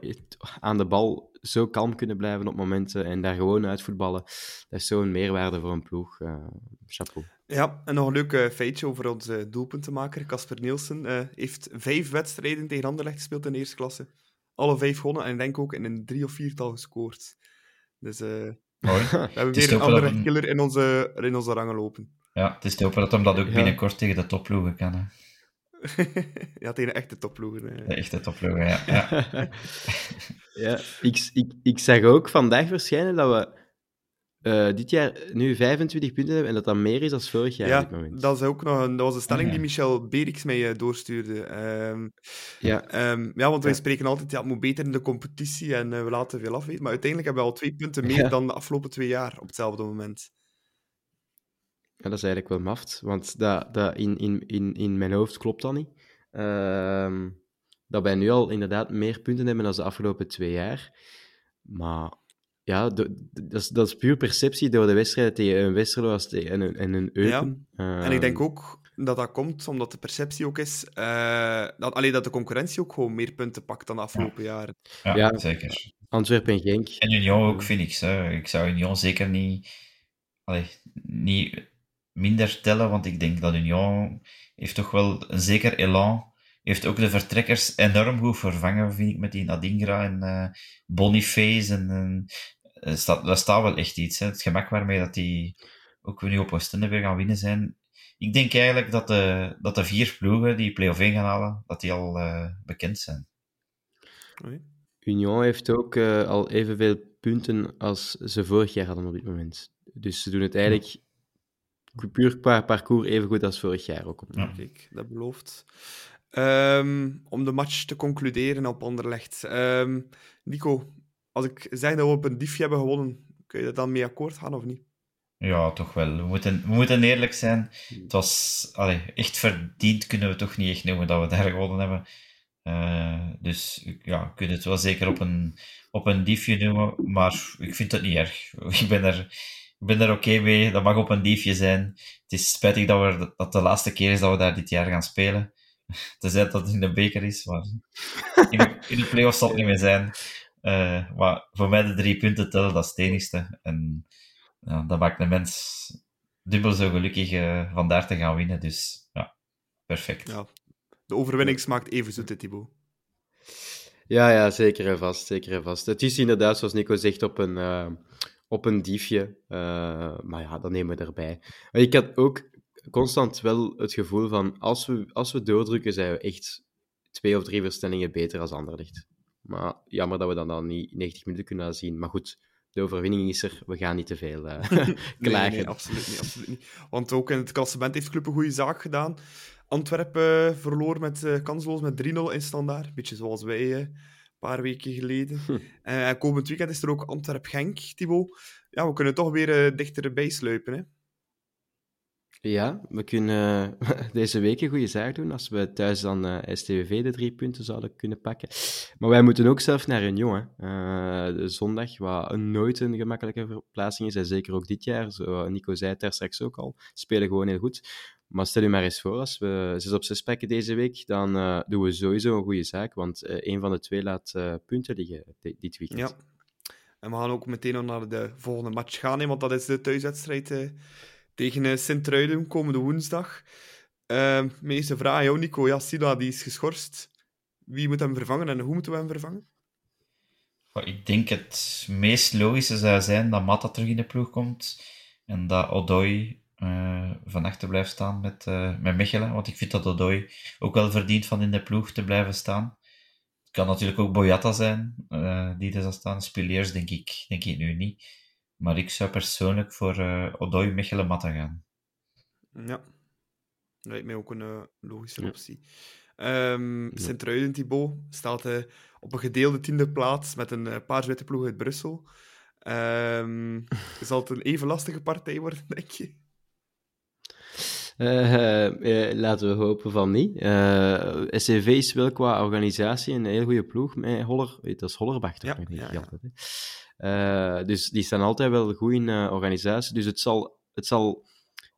aan de bal zo kalm kunnen blijven op momenten en daar gewoon uitvoetballen, dat is zo'n meerwaarde voor een ploeg. Eh, chapeau. Ja, en nog een leuk eh, feitje over onze doelpuntenmaker. Casper Nielsen eh, heeft vijf wedstrijden tegen Anderlecht gespeeld in de eerste klasse. Alle vijf gewonnen en ik denk ook in een drie of viertal gescoord. Dus eh, we hebben weer een andere killer in onze, in onze rangen lopen. ja, het is te hopen dat hem dat ook Ja. binnenkort tegen de topploegen kan. Hè. ja, tegen echte topploegen. eh. De echte topploegen, ja. ja. ja, ik, ik, ik zag ook vandaag verschijnen dat we eh, dit jaar nu 25 punten hebben en dat dat meer is dan vorig jaar Ja, op dit moment. dat, is ook nog een, dat was een stelling Ah, ja. die Michel Beriks mij eh, doorstuurde. Ehm, Ja, ehm, ja, want wij Ja. spreken altijd, ja, het moet beter in de competitie en eh, we laten veel afweten. Maar uiteindelijk hebben we al twee punten meer Ja. dan de afgelopen twee jaar op hetzelfde moment. Ja, dat is eigenlijk wel maft, want dat, dat in, in, in, in mijn hoofd klopt dat niet. Ehm, dat wij nu al inderdaad meer punten hebben dan de afgelopen twee jaar. Maar ja, de- de- dat is, dat is puur perceptie door de wedstrijden tegen een Westerlo als tegen- en een, en een Eupen. En ik denk ook dat dat komt omdat de perceptie ook is eh, dat, allee, dat de concurrentie ook gewoon meer punten pakt dan de afgelopen jaren. Ja, Ja. zeker. Antwerpen en Genk. En Union ook, vind ik. Hè. Ik zou Union zeker niet, allee, niet minder tellen, want ik denk dat Union heeft toch wel een zeker elan. Heeft ook de vertrekkers enorm goed vervangen, vind ik, met die Nadingra en eh, Boniface en, en er staat, daar staat wel echt iets. Hè. Het gemak waarmee dat die ook nu op Oostende weer gaan winnen zijn. Ik denk eigenlijk dat de, dat de vier ploegen die play-off 1 gaan halen, dat die al uh, bekend zijn. Union heeft ook uh, al evenveel punten als ze vorig jaar hadden op dit moment. Dus ze doen het eigenlijk ja. puur qua parcours even goed als vorig jaar ook. Op ja. Kijk, dat belooft. Um, om de match te concluderen op Anderlecht. Um, Nico, als ik zeg dat we op een diefje hebben gewonnen, kun je dat dan mee akkoord gaan of niet? Ja, toch wel. We moeten, we moeten eerlijk zijn. Het was allee, echt verdiend, kunnen we toch niet echt noemen dat we daar gewonnen hebben. Uh, dus ja, ik kunnen het wel zeker op een, op een diefje noemen, maar ik vind het niet erg. Ik ben er, ik ben er oké okay mee. Dat mag op een diefje zijn. Het is spijtig dat, we, dat de laatste keer is dat we daar dit jaar gaan spelen. Tenzij dat het in de beker is, maar in de, in de play-offs zal het niet meer zijn. Uh, maar voor mij de drie punten tellen, dat is het enigste. En ja, dat maakt de mens dubbel zo gelukkig uh, van daar te gaan winnen. Dus ja, perfect. Ja, de overwinning smaakt even zoet, Thibaut. Ja, ja, zeker en vast. Zeker en vast. Het is inderdaad, zoals Nico zegt, op een, uh, op een diefje. Uh, maar ja, dat nemen we erbij. Maar ik had ook constant wel het gevoel van, als we, als we doordrukken, zijn we echt twee of drie versnellingen beter als Anderlecht. Maar jammer dat we dan, dan niet 90 minuten kunnen zien. Maar goed, de overwinning is er. We gaan niet te veel uh, klagen. nee, nee, absoluut niet, absoluut niet. Want ook in het klassement heeft Club een goede zaak gedaan. Antwerpen uh, verloor met uh, kansloos met 3-0 in standaard. Beetje zoals wij uh, een paar weken geleden. Hm. En komend weekend is er ook Antwerp-Genk, Thibaut. Ja, we kunnen toch weer dichterbij sluipen, hè? Ja, we kunnen deze week een goede zaak doen als we thuis dan uh, STVV de drie punten zouden kunnen pakken. Maar wij moeten ook zelf naar. Uh, de zondag, wat nooit een gemakkelijke verplaatsing is, en zeker ook dit jaar. Nico zei het daar straks ook al, spelen gewoon heel goed. Maar stel je maar eens voor, als we 6 op 6 pakken deze week, dan doen we sowieso een goede zaak, want uh, een van de twee laat punten liggen dit weekend. Ja, en we gaan ook meteen naar de volgende match gaan, want dat is de thuiswedstrijd tegen Sint-Truiden komende woensdag. meeste vraag aan jou, Nico. Ja, Sila die is geschorst. Wie moet hem vervangen en hoe moeten we hem vervangen? Ik denk het meest logische zou zijn dat Matta terug in de ploeg komt en dat Odoi uh, van achter blijft staan met, uh, met Mechelen. Want ik vind dat Odoi ook wel verdient van in de ploeg te blijven staan. Het kan natuurlijk ook Boyata zijn uh, die er zal staan. Spiliers denk ik, denk ik nu niet. Maar ik zou persoonlijk voor Odoi, Mechelen, Matta gaan. Ja, dat lijkt mij ook een logische optie. Um, ja. Sint-Truiden, Thibaut, staat op een gedeelde tiende plaats met een paar witte ploeg uit Brussel. Um, zal het een even lastige partij worden, denk je? Uh, uh, laten we hopen van niet. Uh, SCV is wel qua organisatie een heel goede ploeg. Met Holler, dat is Hollerbach toch? Ja, ja, ja. Altijd, dus die staan altijd wel goed in organisatie. Dus het zal, het zal,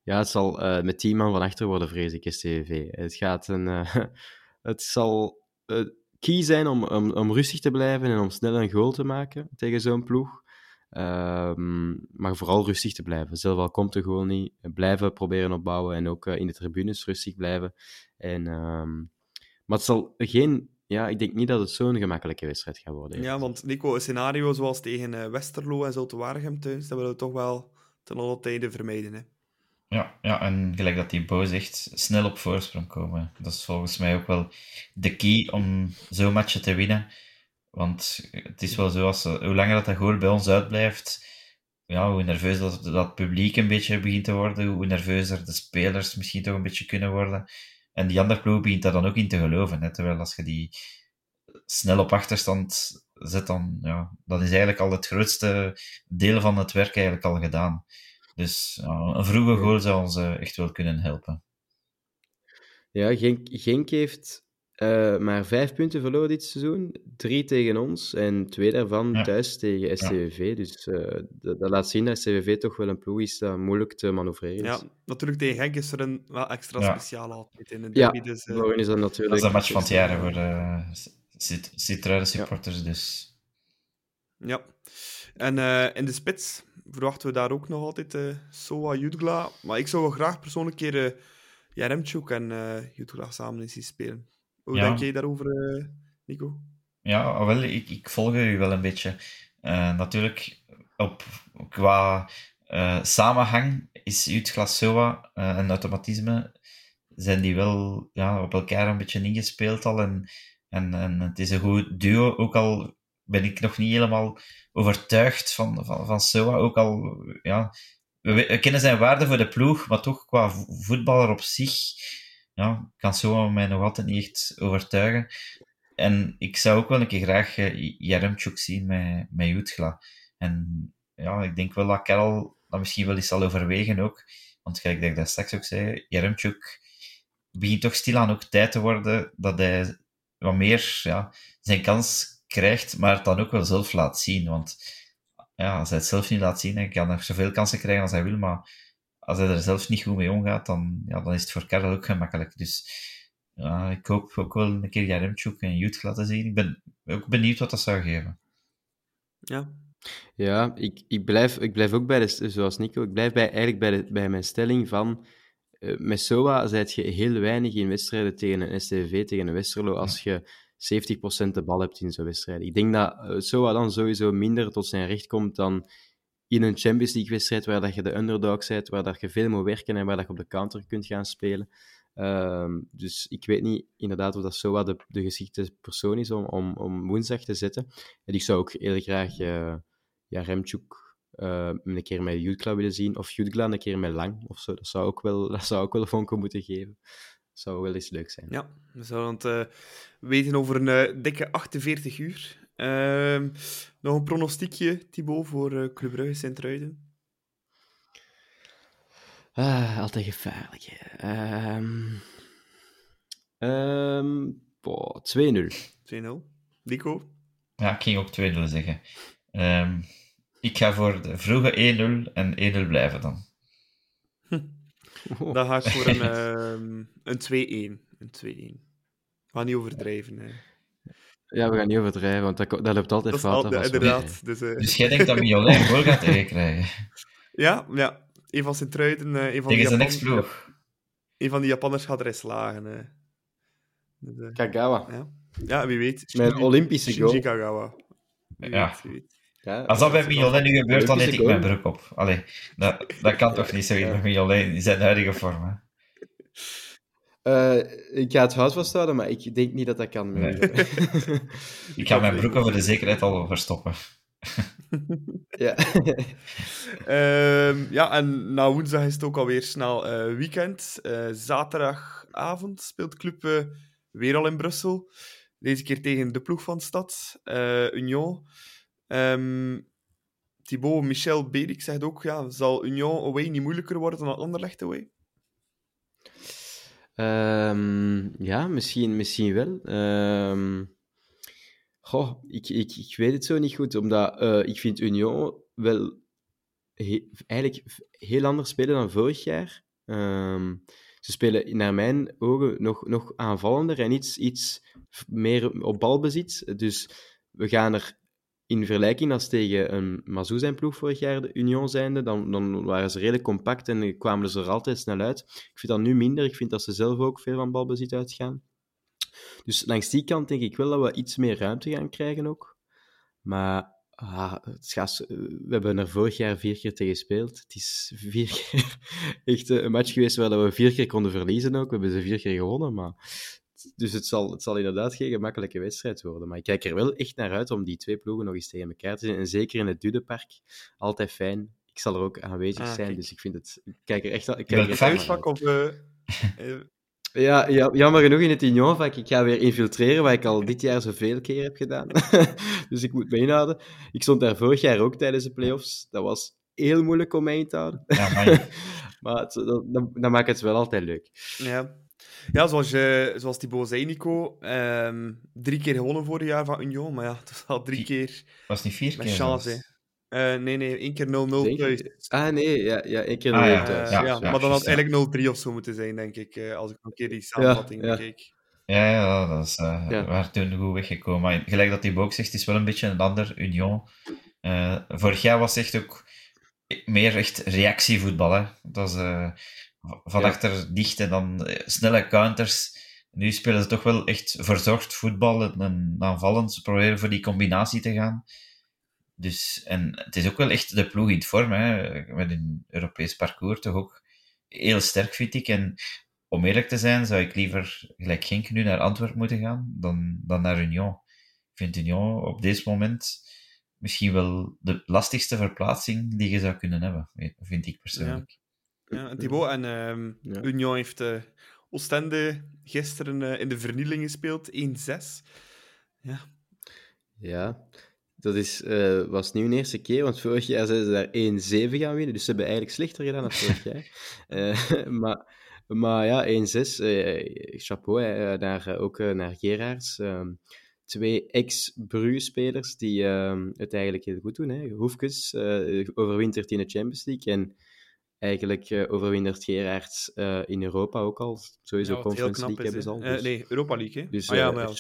ja, het zal met tien man van achter worden, vrees ik, SCV. Het gaat een... het zal key zijn om, om, om rustig te blijven en om snel een goal te maken tegen zo'n ploeg. Um, maar vooral rustig te blijven. Zelf al komt er gewoon niet. Blijven proberen opbouwen en ook in de tribunes rustig blijven. En, um, maar het zal geen... Ja, ik denk niet dat het zo'n gemakkelijke wedstrijd gaat worden. Ja, want Nico, een scenario zoals tegen uh, Westerlo en Zulte Waregem thuis, dat willen we toch wel ten alle tijde vermijden. Hè? Ja, ja, en gelijk dat die Bo zegt, snel op voorsprong komen. Dat is volgens mij ook wel de key om zo'n match te winnen. Want het is wel zo, als, hoe langer dat, dat goal bij ons uitblijft, ja, hoe nerveus dat, dat publiek een beetje begint te worden, hoe nerveuzer de spelers misschien toch een beetje kunnen worden. En die andere ploeg begint daar dan ook in te geloven. Hè? Terwijl als je die snel op achterstand zet, dan, ja, dan is eigenlijk al het grootste deel van het werk eigenlijk al gedaan. Dus een vroege goal zou ons echt wel kunnen helpen. Ja, Genk, Genk heeft uh, maar vijf punten verloren dit seizoen. Drie tegen ons en twee daarvan ja. thuis tegen SCVV. Ja. Dus uh, dat, dat, laat zien dat SCVV toch wel een ploeg is dat moeilijk te manoeuvreren is. Ja, natuurlijk tegen Genk is er een wel extra ja. speciale altijd in de derby. Ja, dus, uh... is dat natuurlijk... Dat is een match van het jaar voor de Citroën supporters, dus... Ja. En in de spits verwachten we daar ook nog altijd Soa Jutgla. Maar ik zou wel graag persoonlijk een keer Jaremchuk en Jutgla samen eens zien spelen. Hoe ja. denk jij daarover, uh, Nico? Ja, wel, ik, ik volg u wel een beetje. Uh, natuurlijk, op, qua uh, samenhang is Jut Glasoa uh, en automatisme zijn die wel ja, op elkaar een beetje ingespeeld al. En, en, en het is een goed duo, ook al ben ik nog niet helemaal overtuigd van, van, van Soa. Ook al, ja, we, kennen zijn waarde voor de ploeg, maar toch qua voetballer op zich ja, kan Soa mij nog altijd niet echt overtuigen. En ik zou ook wel een keer graag uh, zien met, met Jutgla. En ja, ik denk wel dat Karel dat misschien wel eens zal overwegen ook. Want kijk, dat ik dat straks ook zei, Jaremchuk begint toch stilaan ook tijd te worden dat hij wat meer ja, zijn kans krijgt, maar het dan ook wel zelf laat zien. Want ja, als hij het zelf niet laat zien, hij kan nog zoveel kansen krijgen als hij wil, maar als hij er zelf niet goed mee omgaat, dan, ja, dan is het voor Karel ook gemakkelijk. Dus ja, ik hoop ook wel een keer Jaremchuk en Youth laten zien. Ik ben ook benieuwd wat dat zou geven. Ja, ja, ik, ik, blijf, ik blijf ook bij de, zoals Nico, ik blijf bij, eigenlijk bij, de, bij mijn stelling van uh, met SOA zijt je heel weinig in wedstrijden tegen een STV, tegen een Westerlo, als je 70% de bal hebt in zo'n wedstrijd. Ik denk dat uh, SOA dan sowieso minder tot zijn recht komt dan in een Champions League-wedstrijd waar dat je de underdog bent, waar dat je veel moet werken en waar dat je op de counter kunt gaan spelen. Uh, dus ik weet niet inderdaad of dat SOA de, de geschikte persoon is om, om, om woensdag te zetten. En ik zou ook heel graag uh, ja, Remchuk uh, een keer met Jutgla willen zien, of Jutgla een keer met Lang of zo. Dat zou ook wel, dat zou ook wel vonken moeten geven. Dat zou wel eens leuk zijn. Ja, we zouden het uh, weten over een dikke 48 uur. Ehm, nog een pronostiekje, Thibaut, voor uh, Club Brugge Sint-Truiden? Ah, altijd gevaarlijk. Um, um, 2-0. 2-0. Nico? Ja, ik ging ook 2-0 zeggen. Um, ik ga voor de vroege 1-0 en 1-0 blijven dan. Dan ga ik voor een, een 2-1. Een 2-1. We gaan niet overdrijven. Hè. Ja, we gaan niet overdrijven, want dat, dat loopt altijd dat fout. Al, inderdaad. Dus, uh... dus jij denkt dat Mignolet een goal gaat tegenkrijgen? Ja, ja. Een van Sint-Truiden. Uh, een van Tegen zijn ex-ploeg. Een van die Japanners gaat erin slagen. Uh. Dus, uh... Kagawa. Ja. ja, wie weet. Met een Olympische Shinji goal. Kagawa. Wie ja. Weet, wie weet. Ja, Als dat bij Mignolet nu gebeurt, dan eet ik mijn broek op. Allee, dat, dat kan toch niet zo in Mignolet in zijn huidige vorm. Hè? Uh, ik ga het hout vasthouden, maar ik denk niet dat dat kan. Nee. ik ga mijn broek voor de zekerheid al verstoppen. ja. um, ja, en na woensdag is het ook alweer snel uh, weekend. Uh, zaterdagavond speelt Club uh, weer al in Brussel. Deze keer tegen de ploeg van de stad, Union. Um, Thibaut Michel Berik zegt ook, ja, zal Union away niet moeilijker worden dan Anderlecht away? Um, ja, misschien, misschien wel. Um, goh, ik, ik, ik weet het zo niet goed, omdat uh, ik vind Union wel eigenlijk heel anders spelen dan vorig jaar. Um, ze spelen naar mijn ogen nog, nog aanvallender en iets, iets meer op balbezit. Dus we gaan er in vergelijking als tegen een Mazou zijn ploeg vorig jaar, de Union zijnde, dan, dan waren ze redelijk compact en kwamen ze er altijd snel uit. Ik vind dat nu minder. Ik vind dat ze zelf ook veel van balbezit uitgaan. Dus langs die kant denk ik wel dat we iets meer ruimte gaan krijgen ook. Maar ah, het gaat, we hebben er vorig jaar vier keer tegen gespeeld. Het is vier keer echt een match geweest waar we vier keer konden verliezen ook. We hebben ze vier keer gewonnen, maar dus het zal, het zal inderdaad geen gemakkelijke wedstrijd worden. Maar ik kijk er wel echt naar uit om die twee ploegen nog eens tegen elkaar te zien. En zeker in het Dudepark. Altijd fijn. Ik zal er ook aanwezig Ah, zijn, kijk. dus ik vind het... Ik kijk er echt. Ik kijk er of... eh, eh, Ja, ja, jammer genoeg in het Unionvak. Ik ga weer infiltreren, wat ik al dit jaar zoveel keer heb gedaan. dus ik moet me inhouden. Ik stond daar vorig jaar ook tijdens de playoffs. Dat was heel moeilijk om in te houden. Ja, maar maar het, dat, dat, dat maakt het wel altijd leuk. ja. Ja, zoals, je, zoals Thibaut zei, Nico. ehm, drie keer gewonnen vorig jaar van Union. Maar ja, het was al drie keer was niet vier met keer. chance. zelfs. hè. Eh, nee, nee, één keer 0-0 Denk thuis. je? Ah, nee, ja, ja één keer Ah, nul ja, Eh, thuis. ja, ja, maar dan had eigenlijk 0-3 of zo moeten zijn, denk ik. eh, als ik nog een keer die samenvatting ja. bekijk. Ja, ja, dat is uh, Ja. waar toen goed weggekomen. Maar gelijk dat die ook zegt, het is wel een beetje een ander Union. Eh, vorig jaar was het echt ook meer echt reactievoetbal. Hè? Dat was eh, van Ja. achter dicht en dan eh, snelle counters. Nu spelen ze toch wel echt verzorgd voetbal en, en aanvallend. Ze proberen voor die combinatie te gaan. Dus, en het is ook wel echt de ploeg in het vorm, hè, met een Europees parcours toch ook heel sterk, vind ik. En om eerlijk te zijn, zou ik liever gelijk Genk nu naar Antwerpen moeten gaan dan, dan naar Union. Ik vind Union op dit moment misschien wel de lastigste verplaatsing die je zou kunnen hebben, vind ik persoonlijk. Ja, en Thibaut, en ehm, Ja. Union heeft Oostende gisteren eh, in de vernieling gespeeld, 1-6. Ja, Ja, dat is, eh, was nu een eerste keer, want vorig jaar zijn ze daar 1-7 gaan winnen, dus ze hebben eigenlijk slechter gedaan dan vorig jaar. Maar, maar ja, 1-6, eh, chapeau, eh, ook naar Gerards. ehm, twee ex-Bru-spelers die ehm, het eigenlijk heel goed doen. Hè. Hoefkes overwintert in de Champions League en eigenlijk eh, overwintert Gerards eh, in Europa ook al. Sowieso ja, Conference League is. hebben ze al. Eh, dus- nee, Europa League. Hè? Dus, ah, ja, maar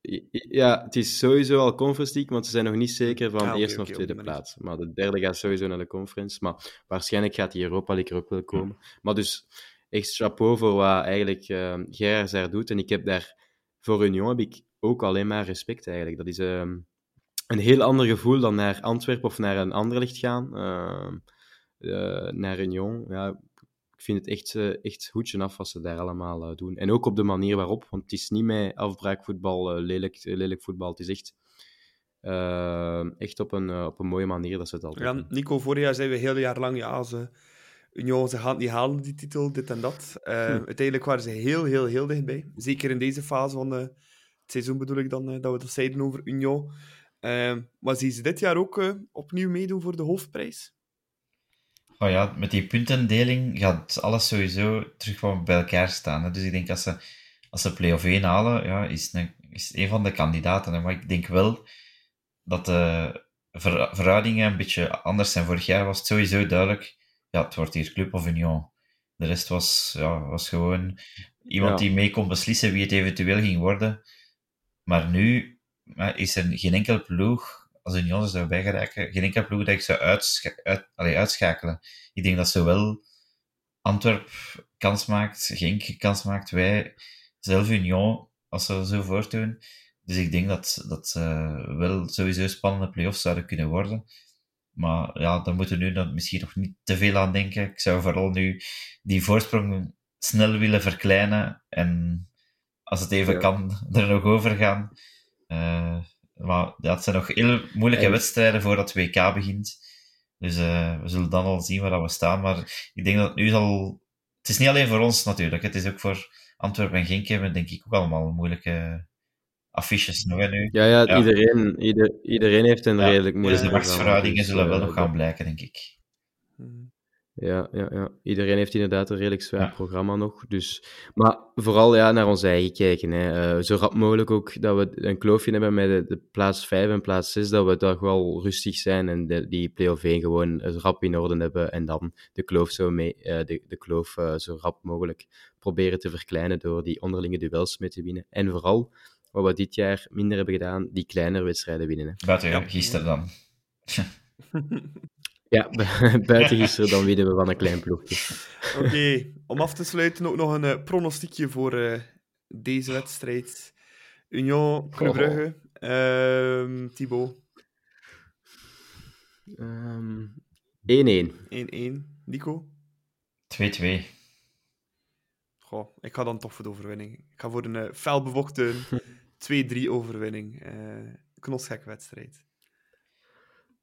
ja, Ja, het is sowieso al Conference League, want ze zijn nog niet zeker van Ah, oké, eerste of tweede plaats. Maar de derde gaat sowieso naar de Conference. Maar waarschijnlijk gaat die Europa League er ook wel komen. Maar dus echt chapeau voor wat eigenlijk Gerards daar doet. En ik heb daar voor Union heb ik ook alleen maar respect eigenlijk. Dat is ehm, een heel ander gevoel dan naar Antwerpen of naar een ander licht gaan. Eh, naar Union. Ja, ik vind het echt, eh, echt hoedje af wat ze daar allemaal eh, doen. En ook op de manier waarop, want het is niet met afbraakvoetbal, lelijk, lelijk voetbal. Het is echt, echt op, een, op een mooie manier dat ze het altijd Ja, doen. Nico, vorig jaar zeiden we heel jaar lang, ja, ze, Union, ze gaan het niet halen, die titel, dit en dat. Eh, Uiteindelijk waren ze heel, heel, heel dichtbij. Zeker in deze fase van het seizoen bedoel ik dan, dat we dat zeiden over Union. Maar zien ze dit jaar ook opnieuw meedoen voor de hoofdprijs? Oh ja, met die puntendeling gaat alles sowieso terug bij elkaar staan. Hè. Dus ik denk als ze, als ze play-off 1 halen, ja, is, een, is een van de kandidaten. Hè. Maar ik denk wel dat de ver- verhoudingen een beetje anders zijn. Vorig jaar was het sowieso duidelijk, ja, het wordt hier Club of Union. De rest was, ja, was gewoon iemand Ja. die mee kon beslissen wie het eventueel ging worden. Maar nu is er geen enkel ploeg, als Union er zou bijgeraken, geen enkel ploeg dat ik zou uitscha- uit, allee, uitschakelen. Ik denk dat zowel Antwerp kans maakt, Genk kans maakt, wij, zelf Union, als ze zo voortdoen. Dus ik denk dat dat ze wel sowieso spannende play-offs zouden kunnen worden. Maar ja, daar moeten we nu dan misschien nog niet te veel aan denken. Ik zou vooral nu die voorsprong snel willen verkleinen en als het even Ja. kan, er nog over gaan. Eh, maar het zijn nog heel moeilijke En- wedstrijden voordat WK begint. Dus eh, we zullen dan al zien waar dat we staan. Maar ik denk dat het nu zal... Het is niet alleen voor ons natuurlijk. Het is ook voor Antwerpen en Genk hebben denk ik ook allemaal moeilijke affiches nog hè, nu. Ja, ja, Ja. Iedereen, ieder, iedereen heeft een Ja, redelijk Dus moeilijke de machtsverhoudingen dus, zullen wel nog gaan blijken, denk ik. Ja, ja, ja, iedereen heeft inderdaad een redelijk zwaar Ja. programma nog. Dus... Maar vooral ja, naar ons eigen kijken. Hè. Eh, zo rap mogelijk ook dat we een kloofje hebben met de, de plaats 5 en plaats 6, dat we toch wel rustig zijn en de, die play-off 1 gewoon rap in orde hebben en dan de kloof zo, mee, eh, de, de kloof, eh, zo rap mogelijk proberen te verkleinen door die onderlinge duels mee te winnen. En vooral, wat we dit jaar minder hebben gedaan, die kleinere wedstrijden winnen. Hè. Buiten Ja. gisteren dan. Ja, bu- buiten gisteren dan winnen we van een klein ploegje. Oké, om af te sluiten ook nog een eh, pronostiekje voor eh, deze wedstrijd. Union, Club Oh. Brugge. Ehm Thibaut, Ehm, 1-1. 1-1. Nico? 2-2. Goh, ik ga dan toch voor de overwinning. Ik ga voor een uh, felbevochten 2-3 overwinning. Eh knotsgek wedstrijd.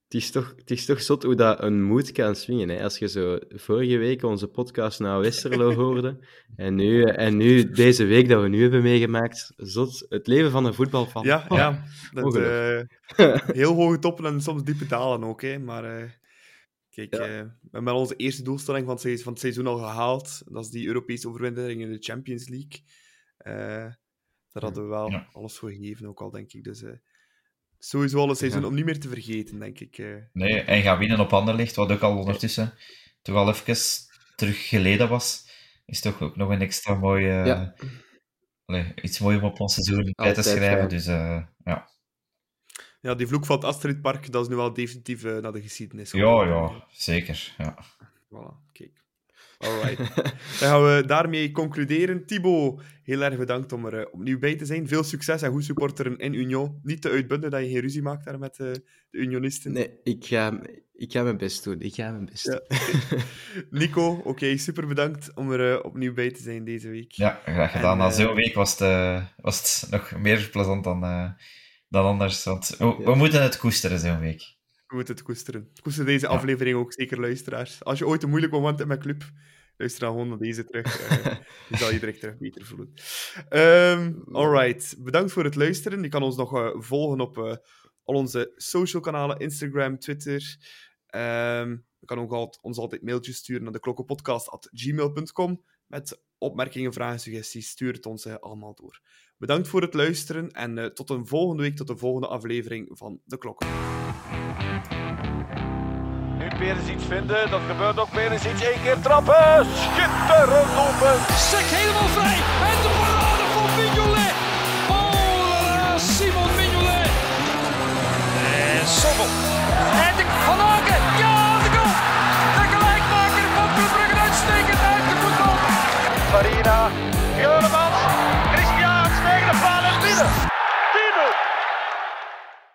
Het is, toch, het is toch zot hoe dat een moed kan swingen. Hè? Als je zo vorige week onze podcast naar Westerlo hoorde, en nu, en nu deze week dat we nu hebben meegemaakt, zot, het leven van een voetbalfan. Ja, Oh, ja. Dat, eh, heel hoge toppen en soms diepe dalen ook. Hè. Maar eh, kijk, Ja. eh, we hebben onze eerste doelstelling van het, seizoen, van het seizoen al gehaald. Dat is die Europese overwinning in de Champions League. Eh, daar hadden we wel Ja. alles voor gegeven, ook al, denk ik. Dus eh, sowieso al een seizoen Ja. om niet meer te vergeten, denk ik. eh. Nee, en gaan winnen op Anderlecht, wat ook al ondertussen toch al even terug geleden was. Is toch ook nog een extra mooi... eh, Ja. allee, iets moois om op ons seizoen bij te schrijven. fijn. Dus eh, ja. Ja, die vloek van het Astridpark, dat is nu wel definitief naar de geschiedenis. Ja, ja, zeker. Ja. Voilà, kijk. Alright. Dan gaan we daarmee concluderen. Thibaut, heel erg bedankt om er uh, opnieuw bij te zijn. Veel succes en goed supporteren in Union. Niet te uitbunden dat je geen ruzie maakt daar met uh, de Unionisten. Nee, ik ga, ik ga mijn best doen. Ik ga mijn best ja. Nico, oké, okay, super bedankt om er uh, opnieuw bij te zijn deze week. Ja, graag gedaan. Na zo'n week was het, was het nog meer plezant dan, dan anders. Want we, we moeten het koesteren zo'n week. We moeten het koesteren. Koester deze ja. aflevering ook, zeker luisteraars. Als je ooit een moeilijk moment hebt met club, luister dan gewoon naar deze terug. Uh, je zal je direct terug beter voelen. Um, alright, bedankt voor het luisteren. Je kan ons nog uh, volgen op uh, al onze social kanalen, Instagram, Twitter. Um, je kan ook altijd, ons altijd mailtjes sturen naar de klokkenpodcast.gmail.com met opmerkingen, vragen, suggesties. Stuur het ons allemaal door. Bedankt voor het luisteren en tot een volgende week, tot de volgende aflevering van De Klokken. Nu Perez iets vinden, dat gebeurt ook. Perez iets één keer trappen. Schitterend open. Sek helemaal vrij. En de parade van Mignolet. Oh Simon Mignolet. En Sobel. En de Van Ja!